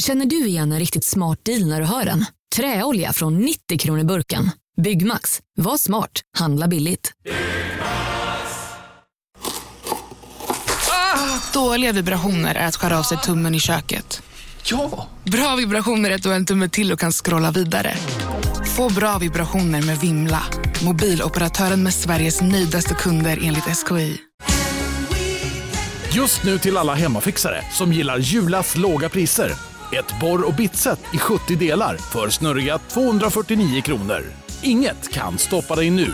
Känner du igen en riktigt smart deal när du hör den? Träolja från 90 kronor burken. Byggmax. Var smart. Handla billigt. Dåliga vibrationer är att skära av sig tummen i köket. Ja! Bra vibrationer är att du har en tumme till och kan scrolla vidare. Få bra vibrationer med Vimla. Mobiloperatören med Sveriges nöjdaste kunder enligt SKI. Just nu till alla hemmafixare som gillar Julas låga priser. Ett borr och bitset i 70 delar för snurriga 249 kronor. Inget kan stoppa dig nu.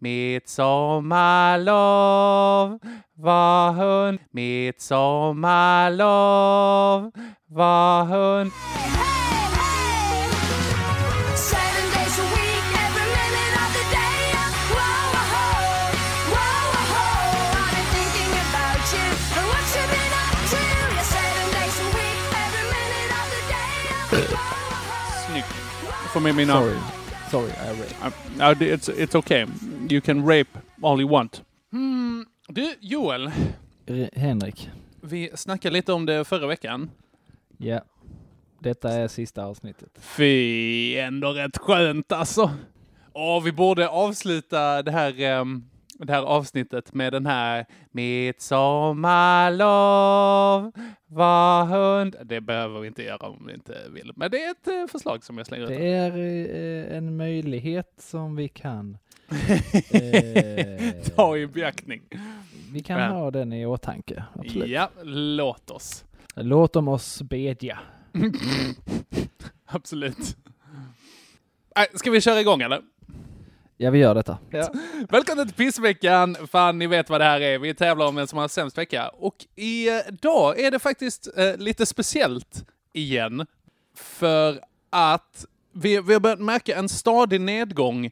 Mitt sommarlov var hund Mitt sommarlov var hund Får med mina... Sorry. Sorry, I raped. Det- it's, it's okay. You can rape all you want. Mm. Du, Joel. R- Henrik. Vi snackade lite om det förra veckan. Ja. Detta är sista avsnittet. Fy, ändå rätt skönt alltså. Och vi borde avsluta det här, ehm, det här avsnittet med den här Mitt sommarlov var hund. Det behöver vi inte göra om vi inte vill. Men det är ett eh, förslag som jag slänger ut. Det är eh, en möjlighet som vi kan eh, Ta i beaktning. Vi kan Ja. ha den i åtanke. Absolut. Ja, låt oss. Låt dem oss bedja. Absolut. Ska vi köra igång eller? Ja, vi gör detta. Välkommen till Pissveckan! Fan, ni vet vad det här är. Vi tävlar om vem som har sämst vecka. Och idag är det faktiskt eh, lite speciellt igen. För att vi, vi har börjat märka en stadig nedgång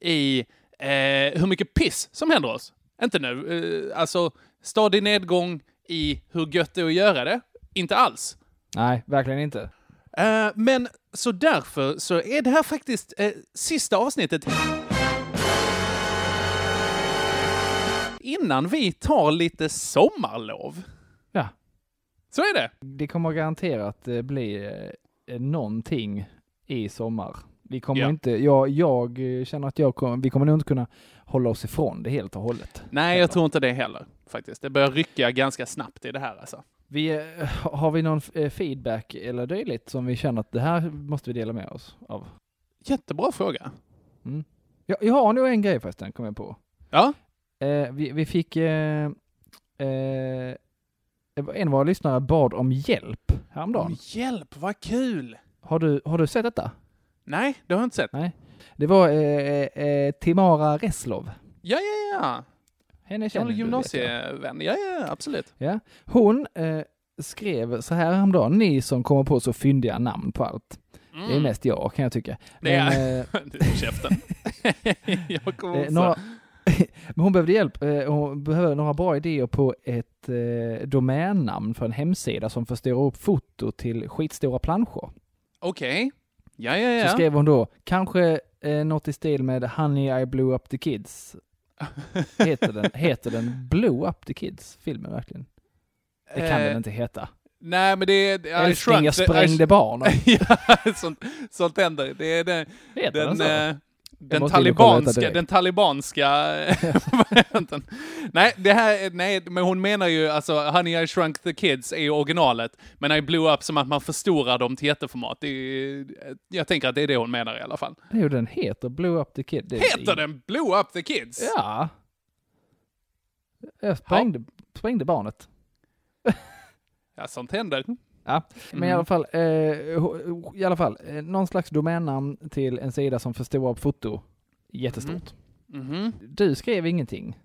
i eh, hur mycket piss som händer oss. Inte nu, eh, alltså stadig nedgång i hur gött det är att göra det. Inte alls. Nej, verkligen inte. Eh, men så därför så är det här faktiskt eh, sista avsnittet innan vi tar lite sommarlov. Ja. Så är det. Det kommer garanterat eh, bli eh, någonting i sommar. Vi kommer Ja. inte, jag, jag eh, känner att jag kommer, vi kommer nog inte kunna hålla oss ifrån det helt och hållet. Nej, jag tror inte det heller faktiskt. Det börjar rycka ganska snabbt i det här alltså. Vi, har vi någon feedback eller dylikt som vi känner att det här måste vi dela med oss av? Jättebra fråga. Mm. Jag, jag har nog en grej förresten, kom jag på. Ja. Eh, vi, vi fick, eh, eh, en av våra lyssnare bad om hjälp häromdagen. Om hjälp, vad kul! Har du, har du sett detta? Nej, det har jag inte sett. Nej. Det var eh, eh, Timara Reslov. Ja, ja, ja. Henne känner Gammal gymnasievän. Ja, ja, absolut. Ja. Hon eh, skrev så här häromdagen, ni som kommer på så fyndiga namn på allt. Det är Mm. mest jag kan jag tycka. Det är- Men, eh, Käften. jag kommer Eh, också... några, men hon behövde hjälp. Eh, hon behöver några bra idéer på ett eh, domännamn för en hemsida som förstår upp foto till skitstora planscher. Okej. Ja, ja, ja. Så skrev hon då, kanske eh, något i stil med Honey I blew up the kids. Heter den, heter den Blew up the kids, filmen verkligen? Det kan Eh, den inte heta. Nej, men det är... Älskling, jag sprängde I- barnen. ja, sånt, sånt händer. Det är den, Heter den den, så? Den talibanska, den talibanska. Nej, det här, är- nej, men hon menar ju alltså Honey I shrunk the kids är ju originalet, men I blew up som att man förstorar dem till jätteformat. Är, jag tänker att det är det hon menar i alla fall. Jo, den heter Blew up the kid. Det- Heter den Blew up the kids? Ja. Jag sprängde, sprängde barnet. Ja, sånt händer. Ja, men i Mm. alla fall, eh, i alla fall, eh, någon slags domännamn till en sida som förstorar upp foto. Jättestort. Mhm. Du skrev ingenting.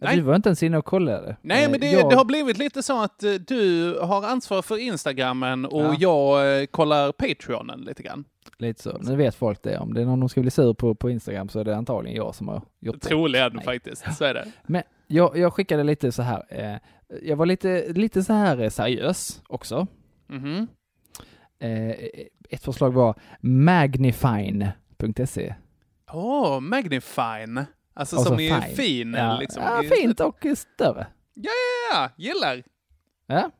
Nej. Du var inte ens inne och kollade. Nej, Eh, men det, jag- det har blivit lite så att eh, du har ansvar för Instagrammen och Ja. jag eh, kollar Patreonen lite grann. Lite så. Nu vet folk det. Om det är någon som ska bli sur på, på Instagram så är det antagligen jag som har gjort det. Troligen faktiskt, så är det. Men jag, jag skickade lite så här. Jag var lite, lite så här seriös också. Mhm. Eh, ett förslag var magnifine.se. Åh, Magnifine. Alltså Och som så i fine. fin. Ja, liksom. ja fint och större. Ja, gillar. Ja.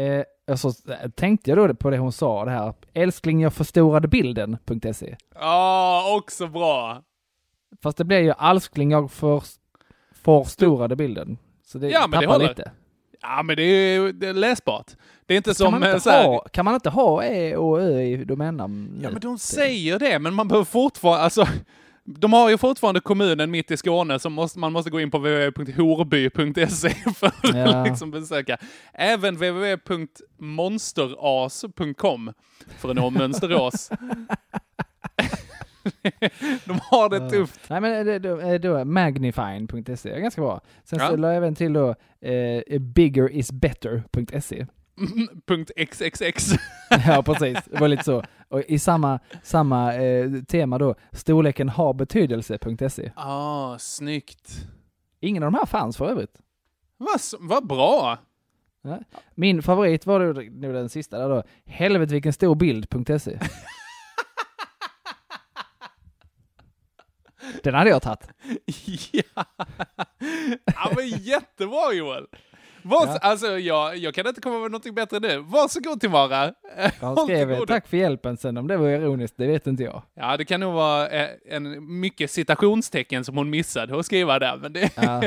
Eh, och så tänkte jag då på det hon sa, det här älskling jag förstorade bilden.se. Ja, också bra. Fast det blir ju älskling jag för, förstorade bilden. Så det Ja, men det håller. lite. Ja, men det är det är läsbart. Det är inte Kan som man, eh, inte så här, ha, kan man inte ha e och ö i domännamn? Ja, men de säger det, men man behöver fortfarande, alltså, de har ju fortfarande kommunen mitt i Skåne som måste, man måste gå in på www.horby.se för att Ja. liksom besöka. Även www.monsteras.com för att nå Mönsterås. de har det tufft. Nej men det, då, eh, då magnifying.se, är ganska bra. Sen Ja. så la jag även till då eh, biggerisbetter.se. Punkt .xxx. ja precis, det var lite så. Och i samma, samma eh, tema då, storleken har betydelse.se. Ah, snyggt. Ingen av de här fanns för övrigt. Vad vad bra. Min favorit var nu den sista där då, helvete vilken stor bild.se. Den hade jag tagit. ja. ja, men jättebra Joel. Vars, Ja. Alltså, jag, jag kan inte komma med någonting bättre nu. Varsågod Timara. Jag skrev tack för hjälpen sen, om det var ironiskt, det vet inte jag. Ja, det kan nog vara eh, en mycket citationstecken som hon missade att skriva där, men det... Ja,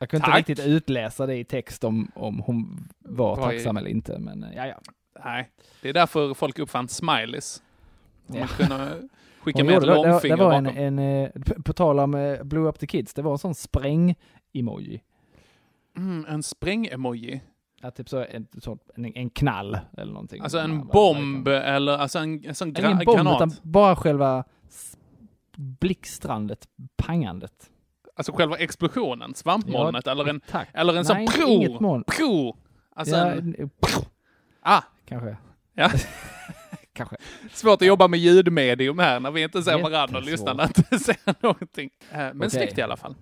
jag kunde Tack. inte riktigt utläsa det i text om, om hon var tacksam eller inte, men eh, ja, ja. Nej, det är därför folk uppfann smileys. Ja. man kunde skicka Hon med ett långfinger det var en, bakom. en, eh, på- tal om eh, Blue Up the Kids, det var en sån spräng-emoji. Mm, en spräng-emoji. Ja, typ så, en, så en, en knall eller någonting. Alltså Ja, en vad- bomb eller alltså en, en sån gra- Ingen bomb, granat. utan bara själva blixtrandet, pangandet. Alltså själva explosionen, svampmolnet eller en, Tack. eller en sån Nej, pro. inget moln. Pro. Alltså ja, en, en, ah, kanske. Ja. kanske. Svårt att jobba med ljudmedium här när vi inte ser varandra och lyssnarna inte ser någonting. Eh, Men Okej. snyggt i alla fall.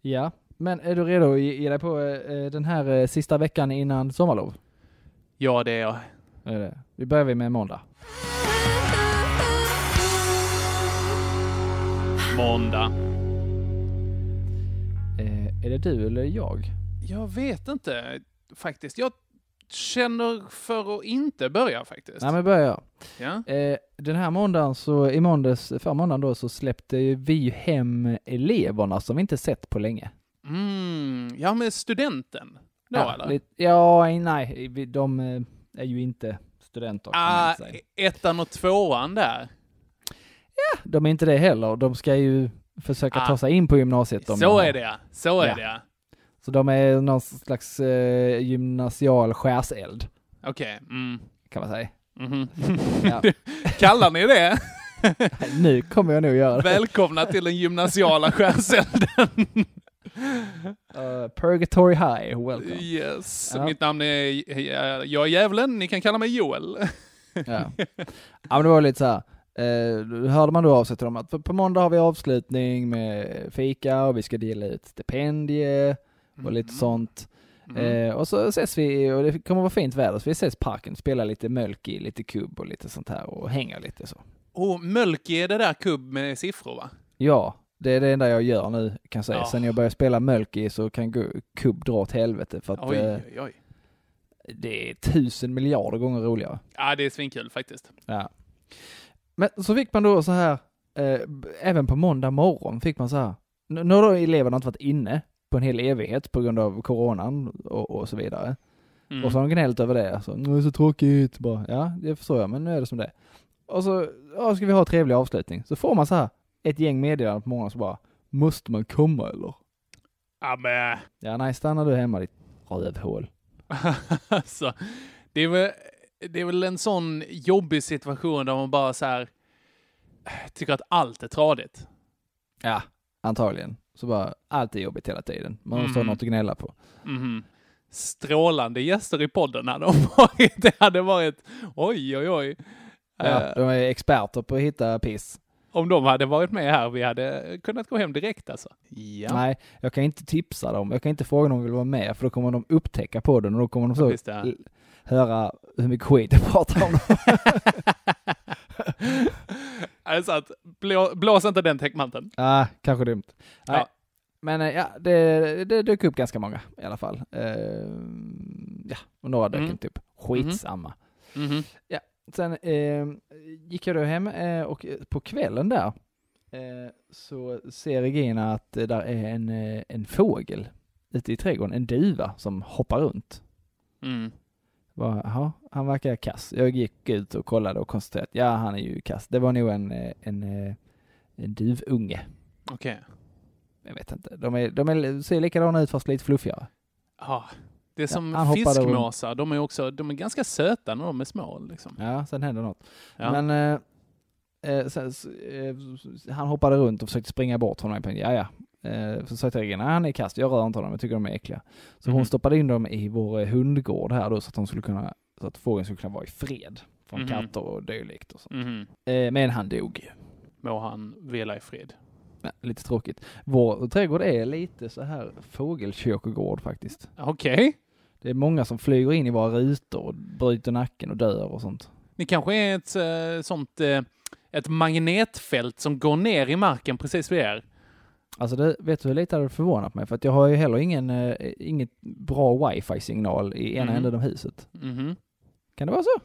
Ja, men är du redo att ge dig på eh, den här eh, sista veckan innan sommarlov? Ja, det är jag. Är det? Vi börjar med måndag. Måndag. Eh, är det du eller jag? Jag vet inte faktiskt. Jag känner för att inte börja faktiskt. Nej men börjar jag. Ja. Eh, den här måndagen så, i måndags, förra måndagen då, så släppte vi ju hem eleverna som vi inte sett på länge. Mm, ja, med studenten. Då, ja, eller? lite- ja, nej, de eh, är ju inte studenter Ah, ettan och tvåan där. De är inte det heller. De ska ju försöka Ah. ta sig in på gymnasiet. Så är det ja. Så är Ja. det ja. Så de är någon slags eh, gymnasial skärseld, Okej. Mm. kan man säga. Mhm. Ja. Kallar ni det? nu kommer jag nog göra det. Välkomna till den gymnasiala skärselden. Uh, Purgatory High, welcome. Yes. Ja. Mitt namn är, jag är djävulen, ni kan kalla mig Joel. Ja. ja, men det var lite så här. Eh, hörde man då av sig till dem att på- på måndag har vi avslutning med fika och vi ska dela ut stipendie och lite sånt. Mm. Eh, och så ses vi, och det kommer vara fint väder, så vi ses i parken, spelar lite mölk lite kubb och lite sånt här och hänger lite så. Och Mölki är det där kubb med siffror va? Ja, det är det enda jag gör nu kan jag säga. Ja. Sen jag började spela mölk så kan kubb dra åt helvete för att Oj, eh, oj, oj. det är tusen miljarder gånger roligare. Ja, det är svinkul faktiskt. Ja. Men så fick man då så här, eh, även på måndag morgon fick man så här, nu har då eleverna inte varit inne på en hel evighet på grund av coronan och, och så vidare. Mm. Och så har de gnällt över det. Så, nu är det så tråkigt. Bara, ja, det förstår jag, men nu är det som det. Och så ja, ska vi ha en trevlig avslutning. Så får man så här ett gäng meddelanden på morgonen så bara, måste man komma eller? Ja, men Ja, nej, stanna du hemma ditt rövhål. alltså, det är, väl, det är väl en sån jobbig situation där man bara så här tycker att allt är tradigt. Ja, antagligen. Så bara, allt är jobbigt hela tiden. Man måste Mm. ha något att gnälla på. Mhm. Strålande gäster i podden hade de varit. Det hade varit, oj, oj, oj. Ja, Eh, de är experter på att hitta piss. om de hade varit med här, vi hade kunnat gå hem direkt alltså. Ja, Nej, jag kan inte tipsa dem. Jag kan inte fråga om de vill vara med, för då kommer de upptäcka podden och då kommer de så ja. höra hur mycket skit jag pratar om dem. Alltså att blå, blås inte den täckmanteln. Ah, kanske dumt. Nej. Ja. Men eh, ja, det, det dök upp ganska många i alla fall. Eh, ja, och några dök Mm. inte upp. Skitsamma. Mhm. Sen eh, gick jag då hem eh, och på kvällen där så ser Regina att där är en, en fågel ute i trädgården, en duva som hoppar runt. Bara, Jaha, han verkar kass. Jag gick ut och kollade och konstaterade att ja, han är ju kass. Det var nog en, eh, en, eh, en duvunge. Okej. Jag vet inte. De, är, de är, ser likadana ut fast lite fluffigare. Ja. Det är som runt. fiskmåsar. De är också de är ganska söta när de är små. Liksom. Ja, sen händer något. Ja. Men eh, eh, sen, eh, han hoppade runt och försökte springa bort från mig. Ja, ja. Eh, så sa Regina, "Nej, han är kast, jag rör inte honom, jag tycker de är äckliga. Så hon Mhm. stoppade in dem i vår eh, hundgård här då så att de skulle kunna, så att fågeln skulle kunna vara i fred från Mhm. katter och dylikt och så. Mhm. Eh, men han dog ju. Må han vila i fred. Ja, lite tråkigt. Vår trädgård är lite så här fågelkyrkogård faktiskt. Okej. Det är många som flyger in i våra rutor och bryter nacken och dör och sånt. Ni kanske är ett sånt ett magnetfält som går ner i marken precis vid er. Alltså det, vet du hur lite det hade förvånat mig? För att jag har ju heller ingen, eh, inget bra wifi-signal i ena Mhm. änden av huset. Mhm. Kan det vara så?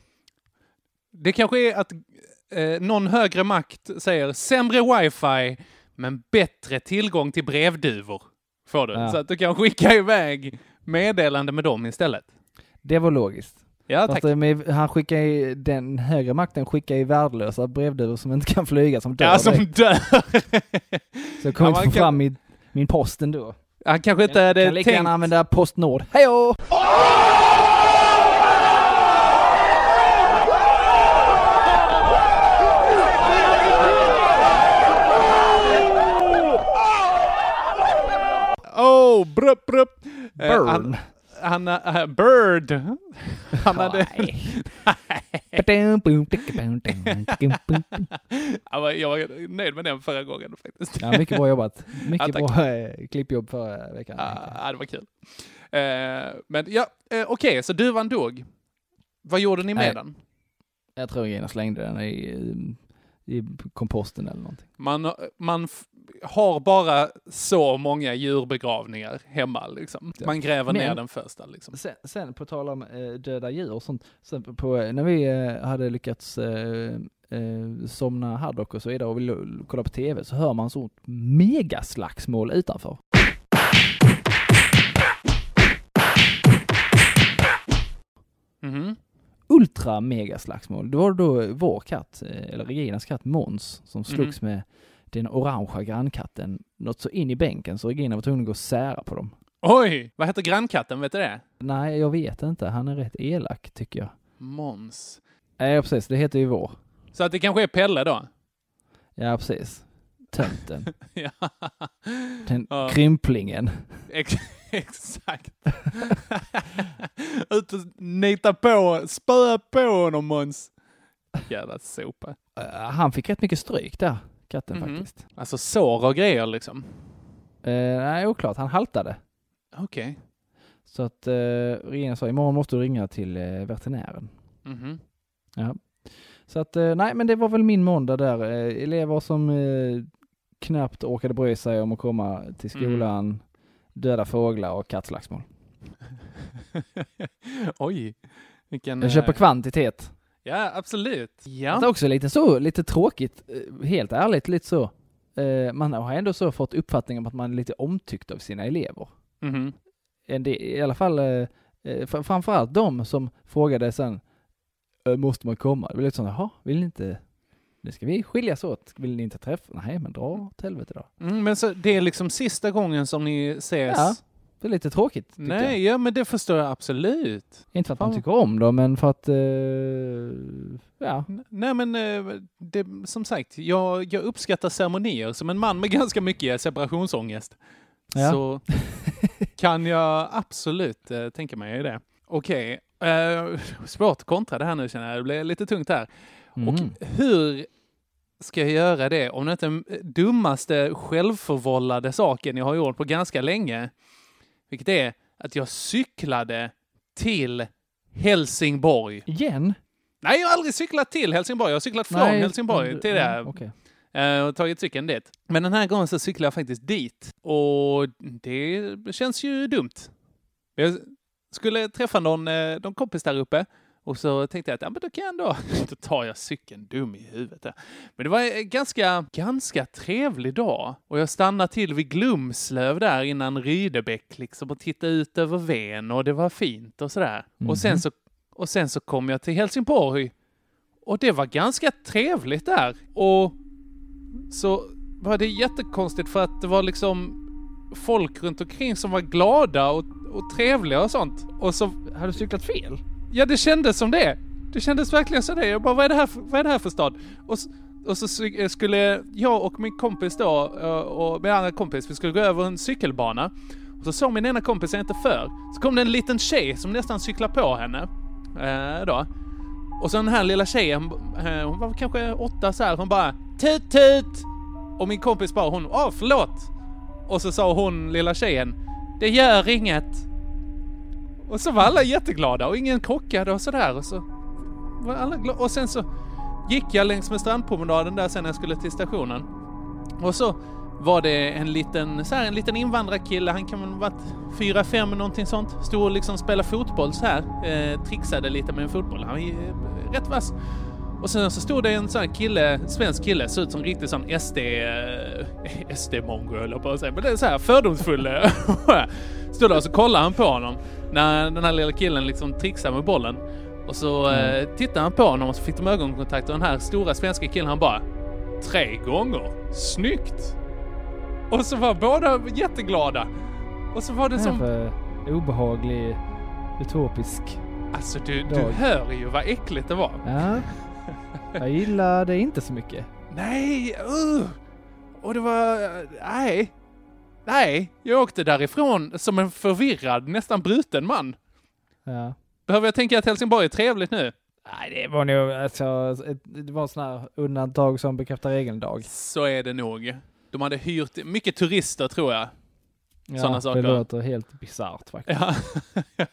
Det kanske är att eh, någon högre makt säger sämre wifi men bättre tillgång till brevduvor. Får du. Ja. Så att du kan skicka iväg meddelande med dem istället. Det var logiskt. Ja, Fast tack. med, han skickar ju, den högre makten skickar ju värdelösa brevduvor som inte kan flyga, som dör. Ja, som dör. Så jag kommer Ja, inte få kan- fram min, min post ändå. Han kanske inte hade kan lika tänkt... gärna använda Postnord. Hejdå! Oh, brupp, brupp. Eh, Burn. Han, han, äh, Bird. Han hade... Jag var, jag nöjd med den förra gången faktiskt. Ja, mycket bra jobbat. Mycket Ja, bra eh, klippjobb förra veckan. Ja, det var kul. Eh, men ja, eh, okej, så duvan dog. Vad gjorde ni med Nej. den? Jag tror Gina slängde den i, i komposten eller någonting. Man, man har bara så många djurbegravningar hemma liksom. Man gräver Men- ner den första liksom. Sen, sen på tal om eh, döda djur och sånt, sen på, när vi eh, hade lyckats eh, eh, somna haddock och så vidare och ville kolla på tv så hör man sånt megaslagsmål utanför. Mhm. Ultra megaslagsmål. Det var då vår katt, eh, eller Reginas katt Måns, som slogs med den orangea grannkatten något så in i bänken så Regina var tvungen att gå och sära på dem. Oj, vad heter grannkatten? Vet du det? Nej, jag vet inte. Han är rätt elak tycker jag. Måns. Nej, precis. Det heter ju vår. Så att det kanske är Pelle då? Ja, precis. Tönten. ja, Den Ja. krymplingen. ex exakt. Ut och nita på, spöa på honom Måns. Jävla sopa. Eh, han fick rätt mycket stryk där, katten Mhm. faktiskt. Alltså sår och grejer liksom. Eh, nej, oklart. Han haltade. Okej. Så att eh, regeringen sa imorgon måste du ringa till eh, veterinären. Mhm. Så att eh, nej, men det var väl min måndag där. Eh, elever som eh, knappt orkade bry sig om att komma till skolan, döda fåglar och kattslagsmål. Oj. Vilken... Jag köper eh, kvantitet. Ja, absolut. Det Ja. är också lite så, lite tråkigt, eh, helt ärligt lite så. Eh, man har ändå så fått uppfattningen om att man är lite omtyckt av sina elever. En del, I alla fall, eh, fr- framförallt de som frågade sen, "Eh, måste man komma? Det blev lite sån, jaha, vill ni inte, nu ska vi skiljas åt, vill ni inte träffa? Nej, men dra åt helvete då. Mm, men så det är liksom sista gången som ni ses? Ja, Det är lite tråkigt, tycker jag. Nej, ja men det förstår jag absolut. Inte för att man tycker om dem, men för att, eh, ja. Nej men eh, det, som sagt, jag, jag uppskattar ceremonier som en man med ganska mycket separationsångest. Ja. Så kan jag absolut eh, tänka mig det. Okej, eh, svårt att kontra det här nu känner jag. Det blir lite tungt här. Mm. Och hur ska jag göra det om det inte är den dummaste självförvållade saken jag har gjort på ganska länge? Vilket är att jag cyklade till Helsingborg. Igen? Nej, jag har aldrig cyklat till Helsingborg. Jag har cyklat från Nej, Helsingborg du- till det. ja, okej. Eh, och tagit cykeln dit. Men den här gången så cyklade jag faktiskt dit. Och det känns ju dumt. Jag skulle träffa någon, eh, någon kompis där uppe. Och så tänkte jag att ja, men då kan jag ändå, då tar jag cykeln dum i huvudet. där. Men det var en ganska, ganska trevlig dag. Och jag stannade till vid Glumslöv där innan Rydebäck liksom och tittade ut över Ven och det var fint och sådär. Och, sen så, och sen så kom jag till Helsingborg och det var ganska trevligt där. Och så var det jättekonstigt för att det var liksom folk runt omkring som var glada och, och trevliga och sånt. Och så, Har du cyklat fel? Ja det kändes som det. Det kändes verkligen som det. Jag bara, vad är det här för, vad är det här för stad? Och, och så eh, skulle jag och min kompis då, eh, och min andra kompis, vi skulle gå över en cykelbana. Och så såg min ena kompis jag inte för. Så kom det en liten tjej som nästan cyklade på henne. Eh, då. Och så den här lilla tjejen, eh, hon var kanske åtta så här, hon bara tut tut! Och min kompis bara hon, åh förlåt! Och så sa hon, lilla tjejen, det gör inget. Och så var alla jätteglada och ingen krockade och sådär och så var alla glada. Och sen så gick jag längs med strandpromenaden där sen när jag skulle till stationen. Och så var det en liten, så här, en liten invandrarkille, han kan väl ha varit fyra, fem någonting sånt. Stod och liksom spelade fotboll så här. Eh, trixade lite med en fotboll. Han var eh, rätt vass. Och sen så stod det en sån här kille, svensk kille, ser ut som en riktig sån SD, eh, SD-mongo höll jag på att säga. Men det är så här fördomsfull. eh, stod där och så kollade han på honom när den här lilla killen liksom trixade med bollen. Och så eh, tittade han på honom och så fick de ögonkontakt och den här stora svenska killen han bara Tre gånger? Snyggt! Och så var båda jätteglada. Och så var det som... för obehaglig, utopisk... Alltså du, du hör ju vad äckligt det var. Ja. Jag gillar det inte så mycket. Nej, uh. Och det var... Nej. Nej, jag åkte därifrån som en förvirrad, nästan bruten man. Ja. Behöver jag tänka att Helsingborg är trevligt nu? Nej, det var nog alltså, det var sån här undantag som bekräftar regeln-dag. Så är det nog. De hade hyrt mycket turister tror jag. Ja, Såna saker. Det låter helt bisarrt faktiskt. Ja.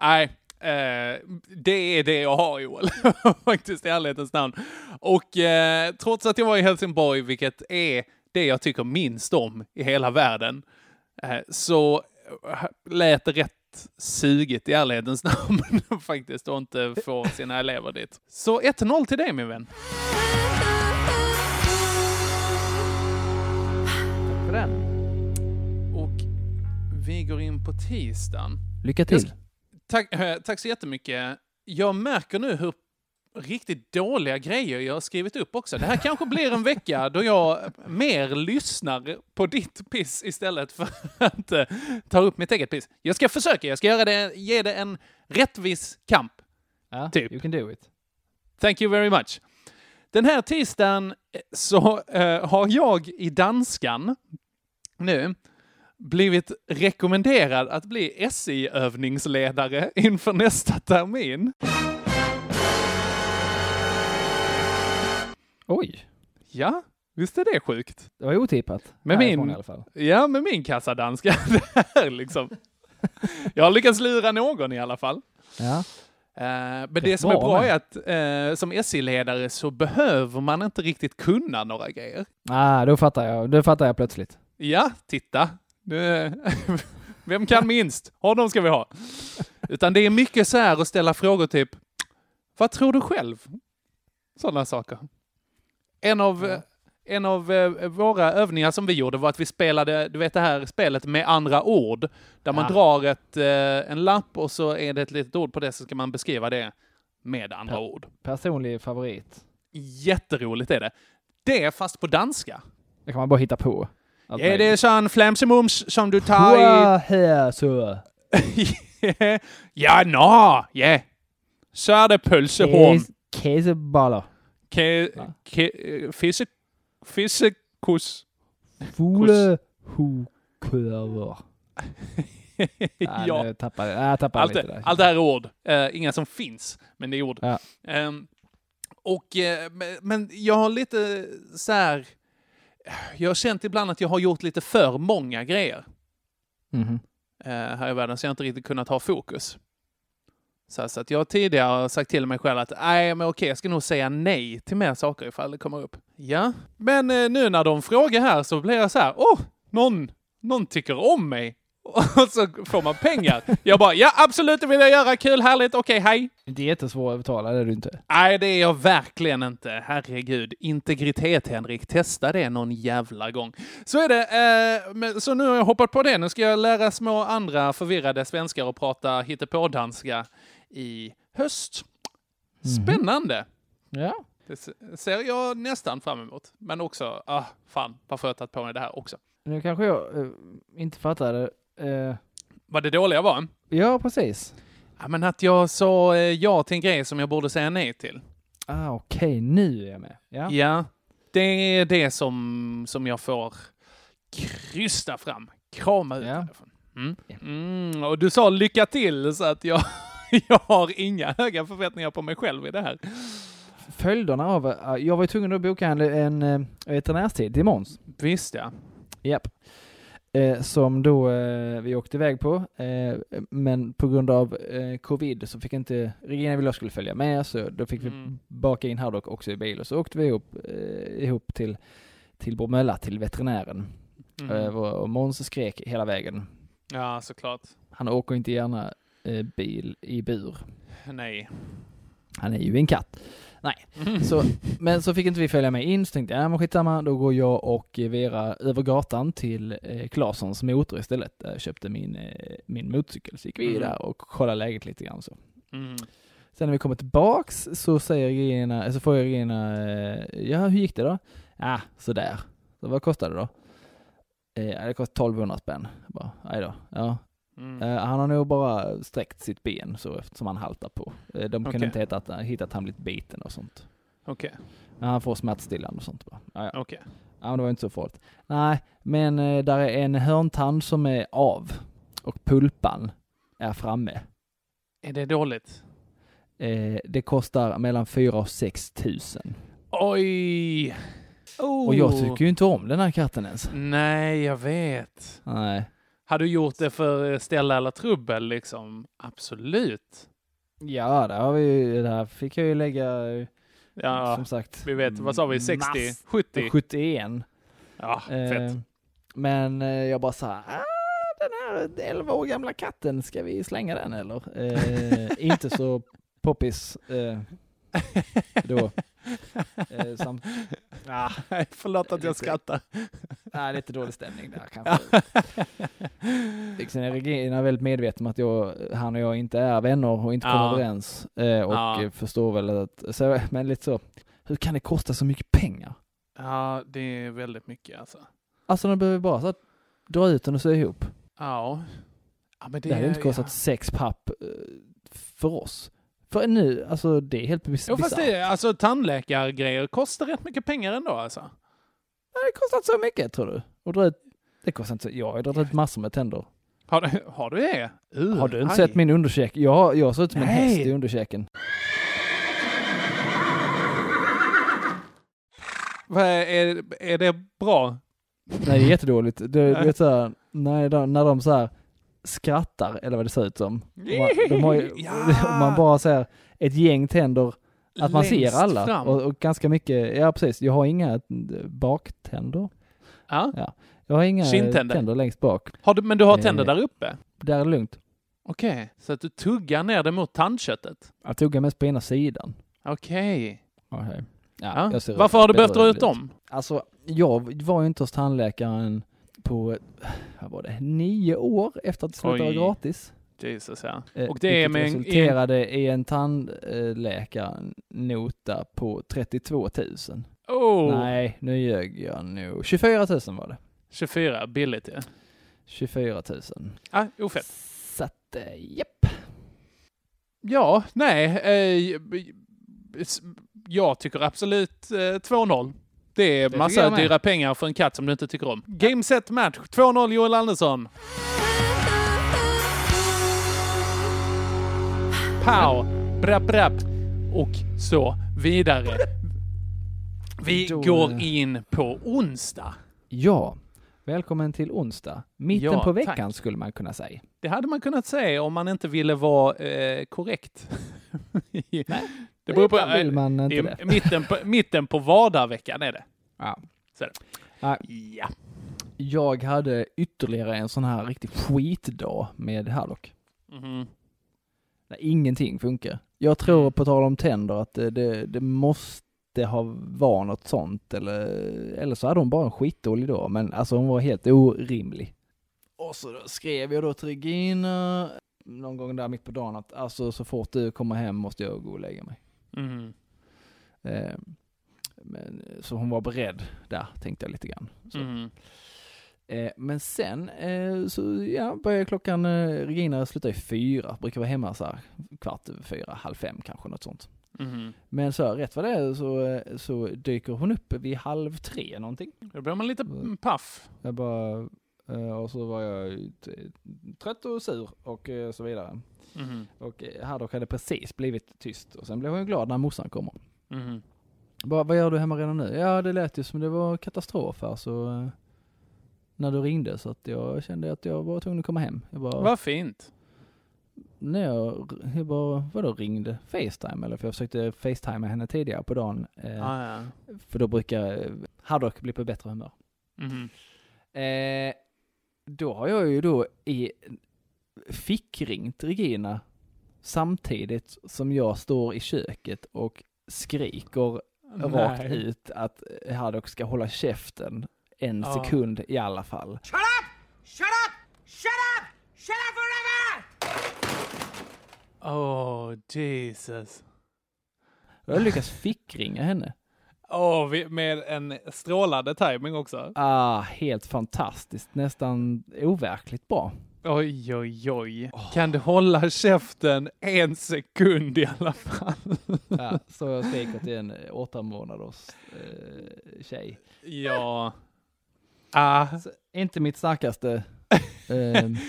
Nej, eh, det är det jag har Joel. Faktiskt i ärlighetens namn. Och eh, trots att jag var i Helsingborg, vilket är det jag tycker minst om i hela världen, eh, så eh, lät det rätt sugigt i ärlighetens namn faktiskt att inte få sina elever dit. Så 1-0 till dig min vän. Tack för den. Och vi går in på tisdagen. Lycka till. Tack, eh, tack så jättemycket. Jag märker nu hur riktigt dåliga grejer jag har skrivit upp också. Det här kanske blir en vecka då jag mer lyssnar på ditt piss istället för att eh, ta upp mitt eget piss. Jag ska försöka, jag ska göra det, ge det en rättvis kamp. Ja, typ. You can do it. Thank you very much. Den här tisdagen eh, så eh, har jag i danskan nu blivit rekommenderad att bli SI-övningsledare inför nästa termin. Oj, Ja, visst är det sjukt? det var otippat. Härifrån min- i alla fall. Ja, med min kassadanska. Det här liksom. Jag har lyckats lura någon i alla fall. Ja. Eh, men Rätt det som är bra med. är att eh, som SI-ledare så behöver man inte riktigt kunna några grejer. Ah, då fattar jag. Då fattar jag plötsligt. Ja, titta. Vem kan minst? Honom ska vi ha. Utan det är mycket så här att ställa frågor typ, vad tror du själv? Sådana saker. En av, Ja. en av eh, våra övningar som vi gjorde var att vi spelade, du vet det här spelet med andra ord. Där man Ja. drar ett, eh, en lapp och så är det ett litet ord på det så ska man beskriva det med andra Ja. ord. Personlig favorit. Jätteroligt är det. Det är fast på danska. Det kan man bara hitta på. Allt Är det möjligt. sån flamsemums som du tar i... Wow, här så. ja, nå, ja. Så är det pølsehorn. Käs- Käsebollar. Ke, Ja. ke, fisse, fissekus. Fuglehukkurvor. Ja. ja. Nu tappade jag, tappade Allt, lite det- där. allt det här är ord. Eh, inga som finns, men det är ord. Ja. Ehm, och, men- men jag har lite så här... Jag har känt ibland att jag har gjort lite för många grejer eh, här i världen, så jag har inte riktigt kunnat ha fokus. Så, att jag tidigare har sagt till mig själv att nej, men okej, jag ska nog säga nej till mer saker ifall det kommer upp. Ja, men eh, nu när de frågar här så blir jag så här, åh, någon, någon tycker om mig. Och så får man pengar. Jag bara, ja absolut, det vill jag göra, kul, härligt, okej, hej. Det är jättesvårt att betala, det är du inte. Nej, det är jag verkligen inte. Herregud. Integritet, Henrik. Testa det någon jävla gång. Så är det. Eh, så nu har jag hoppat på det. Nu ska jag lära små andra förvirrade svenskar att prata hittepådanska i höst. Spännande. Ja. Det se- ser jag nästan fram emot. Men också, ah, fan, varför har jag tagit på mig det här också? Nu kanske jag eh, inte fattade. Eh, Vad det dåliga var? ja, precis. Ja, men att jag sa eh, ja till en grej som jag borde säga nej till. Ah, Okej, nu är jag med. Ja. Ja, det är det som, som jag får krysta fram, krama ut Ja. Mm. Mm, och du sa lycka till, så att jag, jag har inga höga förväntningar på mig själv i det här. Följderna av... eh, jag var ju tvungen att boka en, en eh, veterinärstid till Måns. Visst ja. Japp. Eh, som då eh, vi åkte iväg på. Eh, men på grund av eh, covid så fick inte Regina ville jag skulle följa med så då fick Mm. vi baka in Haddock också i bil och så åkte vi ihop, eh, ihop till, till Bromölla till veterinären. Mm. Eh, och Måns skrek hela vägen. Ja, såklart. Han åker inte gärna bil i bur. Nej. Han är ju en katt. Nej, så, men så fick inte vi följa med in, så tänkte jag, ja men skitsamma, då går jag och Vera över gatan till eh, Claessons motor istället. Där jag köpte min, eh, min motorcykel. Så gick vi Mm. där och kollade läget lite grann så. Mm. Sen när vi kommer tillbaks så säger Regina, så får jag Regina, eh, ja hur gick det då? Ja, sådär. Så vad kostade det då? Eh, det kostade 1200 spänn. Jag bara, då. Ja. Mm. Eh, han har nog bara sträckt sitt ben så eftersom han haltar på. Eh, de Okej. kunde inte hitta att, hitta att han blivit biten och sånt. Okej, Men han får smärtstillande och sånt bara. Ja, ja. okej. ja men det var inte så farligt. Nej, men eh, där är en hörntand som är av och pulpan är framme. Är det dåligt? Eh, det kostar mellan 4 och 6 tusen. Oj! Oh. Och jag tycker ju inte om den här katten ens. Nej, jag vet. Nej. Har du gjort det för ställa eller trubbel liksom? Absolut. Ja, där har vi ju, där fick jag ju lägga, eh, Ja, som sagt, vi vet, vad sa vi, 60? mass- 70? 71. Ja, Eh, fett. Men eh, jag bara sa, ah, den här 11 år gamla katten, ska vi slänga den eller? Eh, inte så poppis eh, då. Eh, samt, ah, förlåt att jag lite- skrattar. nej, lite dålig stämning där kanske. Liksom är Regina väldigt medveten om att jag, han och jag inte är vänner och inte kommer Ja. överens. Eh, och Ja. förstår väl att, så, men lite så, hur kan det kosta så mycket pengar? Ja, det är väldigt mycket alltså. Alltså de behöver bara så att dra ut den och sy ihop. Ja. ja men det, Det hade inte kostat sex papp eh, för oss. För nu, alltså det är helt bis- Jo, fast bisarrt. det, alltså tandläkargrejer kostar rätt mycket pengar ändå alltså. Det hade kostat så mycket tror du? Och dra ut, det kostar inte så, jag har dragit ut massor med tänder. Har du, har du det? Uh, har du inte aj. sett min underkäke? Jag, har- jag ser ut som en Nej. häst i underkäken. Är, är, det bra? Nej, det är jättedåligt. Det, du vet såhär, när när de så här skrattar, eller vad det ser ut som. Man, de har ju, Ja. man bara ser ett gäng tänder, att man Längst ser alla. Och, och ganska mycket, ja precis, jag har inga eh, baktänder. Ja. Jag har inga Kindtänder. tänder längst bak. Har du, men du har Eh. tänder där uppe? Där är det lugnt. Okej, så att du tuggar ner det mot tandköttet? Jag tuggar mest på ena sidan. Okej. Okay. Ja. jag ser Varför har du behövt dra ut dem? Alltså, jag var ju inte hos tandläkaren på, vad var det, nio år efter att det slutade vara gratis. Jesus ja. Eh, Och det är med en- resulterade i en tandläkarnota på 32 000. Oh, Nej, nu ljög jag nog. 24 000 var det. 24, billigt ja. 24 000. Ah, ofett. Så att, eh, japp. Ja, nej. Eh, jag tycker absolut eh, 2-0. Det är tycker massa dyra pengar för en katt som du inte tycker om. Game set match. 2-0 Joel Andersson. Pow! Brapp, brapp. Och så vidare. Vi Då, går in på onsdag. Ja, Välkommen till onsdag. Mitten Ja, på tack. veckan skulle man kunna säga. Det hade man kunnat säga om man inte ville vara eh, korrekt. Nej, det beror på... vill man det inte det. mitten på, mitten på vardagsveckan är det. Ja. Så. Ja. Ja. Jag hade ytterligare en sån här riktig skitdag med Haddock. Mhm. Där ingenting funkar. Jag tror på tal om tänder att det, det, det måste ha varit något sånt eller, eller så hade hon bara en skitdålig dag men alltså hon var helt orimlig. Och så skrev jag då till Regina någon gång där mitt på dagen att alltså så fort du kommer hem måste jag gå och lägga mig. Mhm. Eh, men, så hon var beredd där tänkte jag lite grann. Mhm. Eh, men sen eh, så ja, började klockan, eh, Regina slutar i fyra, brukar vara hemma så här kvart över fyra, halv fem kanske något sånt. Mhm. Men så rätt vad det är så, eh, så dyker hon upp vid halv tre någonting. Då blir man lite Mm. paff. Jag bara, och så var jag trött och sur och eh, så vidare. Mhm. Och eh, Haddock hade precis blivit tyst och sen blev hon glad när morsan kommer. Mhm. Bara, vad gör du hemma redan nu? Ja, det lät ju som det var katastrof här så eh, när du ringde så att jag kände att jag var tvungen att komma hem. Jag bara, Vad fint. när jag, jag bara, vadå ringde? Facetime eller? För jag försökte Facetime henne tidigare på dagen. Eh, Ah, ja. För då brukar eh, Haddock bli på bättre humör. Mhm. Eh, då har jag ju då i fickringt Regina samtidigt som jag står i köket och skriker rakt Nej. ut att Haddock ska hålla käften en Ja. sekund i alla fall. Shut up! Shut up! Shut up! Shut up forever! Oh, Jesus. Jag har lyckats fickringa henne. Åh, vi- med en strålande timing också. Ah, helt fantastiskt. Nästan overkligt bra. Oj, oj, oj. Kan du hålla käften en sekund i alla fall? Ja, så jag skriker till en åtta månaders eh, tjej. ja. Ah. Så, inte mitt starkaste, eh, inte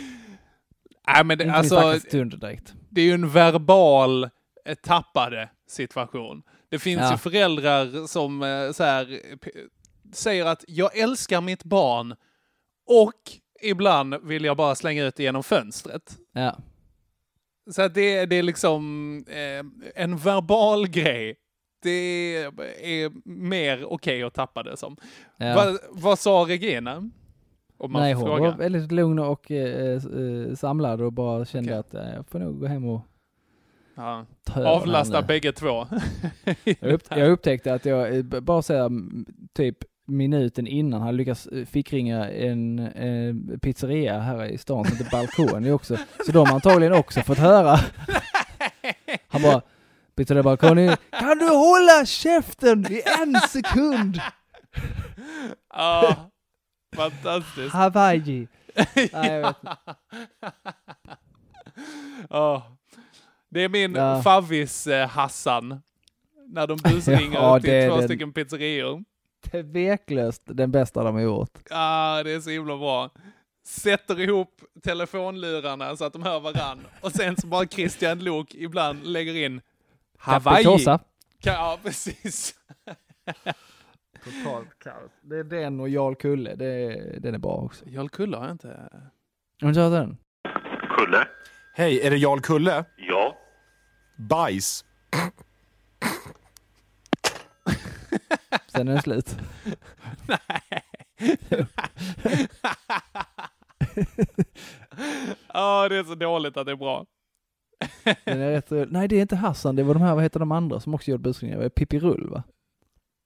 Nej, men det, min alltså, stund direkt. det är ju en verbal eh, tappade situation. Det finns Ja. ju föräldrar som eh, så här, säger att jag älskar mitt barn och ibland vill jag bara slänga ut det genom fönstret. Ja. Så det, det är liksom eh, en verbal grej. Det är mer okej att tappa det som. ja. Vad, sa Regina? Nej, hon fråga. var väldigt lugn och eh, eh, samlad och bara kände Okej. att eh, jag får nog gå hem och Ja. Avlasta bägge två. Jag, upp, jag upptäckte att jag eh, bara m, typ minuten innan hade lyckats eh, fickringa en eh, pizzeria här i stan som heter Balkoni också. Så de har antagligen också fått höra. Han bara, pizzeria Balkoni, kan du hålla käften i en sekund? Ja, fantastiskt. Hawaii. Nej, jag vet inte. Ja. Det är min Ja. favvis eh, Hassan. När de busringer Ja, till är två den. stycken pizzerior. Tveklöst den bästa de har gjort. Ah, det är så himla bra. Sätter ihop telefonlurarna så att de hör varann. Och sen så bara Christian Lok ibland lägger in Hawaii. Capricciosa. Ja, precis. Totalt kaos. Det är den och Jarl Kulle, det, den är bra också. Jarl Kulle har jag inte... Har du inte hört den? Kulle? Hej, är det Jarl Kulle? Ja. Bajs. Sen är den slut. Ja, det är så dåligt att det är bra. Den är rätt, nej det är inte Hassan, det var de här, vad heter de andra som också gjorde busringningar? Det var Pippi Rull va?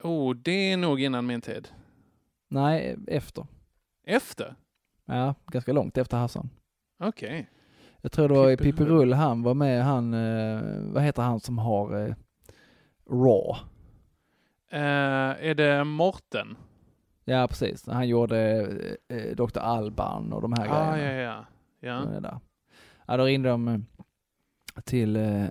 Oh, det är nog innan min tid. Nej, efter. Efter? Ja, ganska långt efter Hassan. Okej. Jag tror det var i Pippi Pippi Rull. Han var med, han, eh, vad heter han som har eh, Raw? Eh, är det Morten? Ja precis, han gjorde Dr. Alban och de här Ah, grejerna. ja, ja. ja. Där. Ja, då ringde de till eh,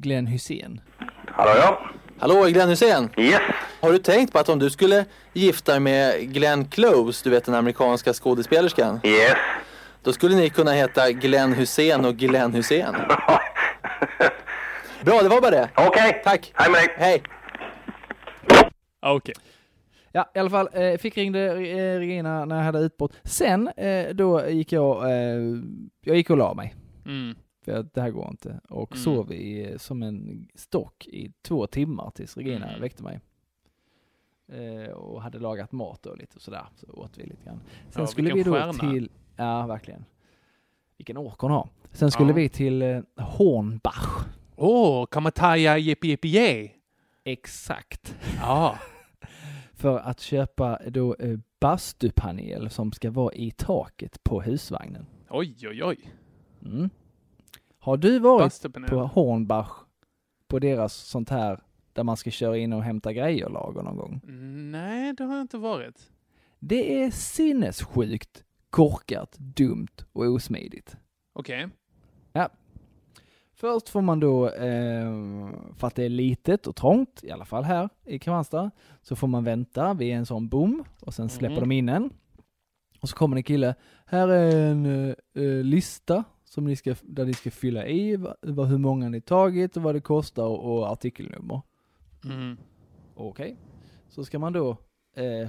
Glenn Hussein. Hallå ja. Hallå Glenn Hussein! Yes. Har du tänkt på att om du skulle gifta dig med Glenn Close, du vet den amerikanska skådespelerskan, Yes. Då skulle ni kunna heta Glenn Hussein och Glenn Hussein. Bra, det var bara det. Okej. Tack! Hej med dig. Hej! Ah, Okej. Ja, i alla fall, eh, fick ringde eh, Regina när jag hade utbrott. Sen, eh, då gick jag, eh, jag gick och la mig. Mm. För att det här går inte. Och Mm. sov i, som en stock i två timmar tills Regina Mm. väckte mig. Eh, och hade lagat mat och lite sådär, så åt vi lite grann. Sen Ja, skulle vi då stjärna. till, ja verkligen. Vilken ork hon har. Sen skulle Ja. vi till eh, Hornbach. Åh, Kamataya Jippi Jippi Yay! Exakt. Ja. För att köpa då eh, bastupanel som ska vara i taket på husvagnen. Oj, oj, oj. Mm. Har du varit Bastupanel. på Hornbach på deras sånt här där man ska köra in och hämta grejer lager någon gång? Nej, det har jag inte varit. Det är sinnessjukt korkat, dumt och osmidigt. Okej. Först får man då, eh, för att det är litet och trångt, i alla fall här i Kristianstad, så får man vänta vid en sån bom och sen släpper Mhm. de in en. Och så kommer en kille, här är en eh, eh, lista som ni ska, där ni ska fylla i vad, hur många ni tagit och vad det kostar och, och artikelnummer. Mm. Okej. Så ska man då eh,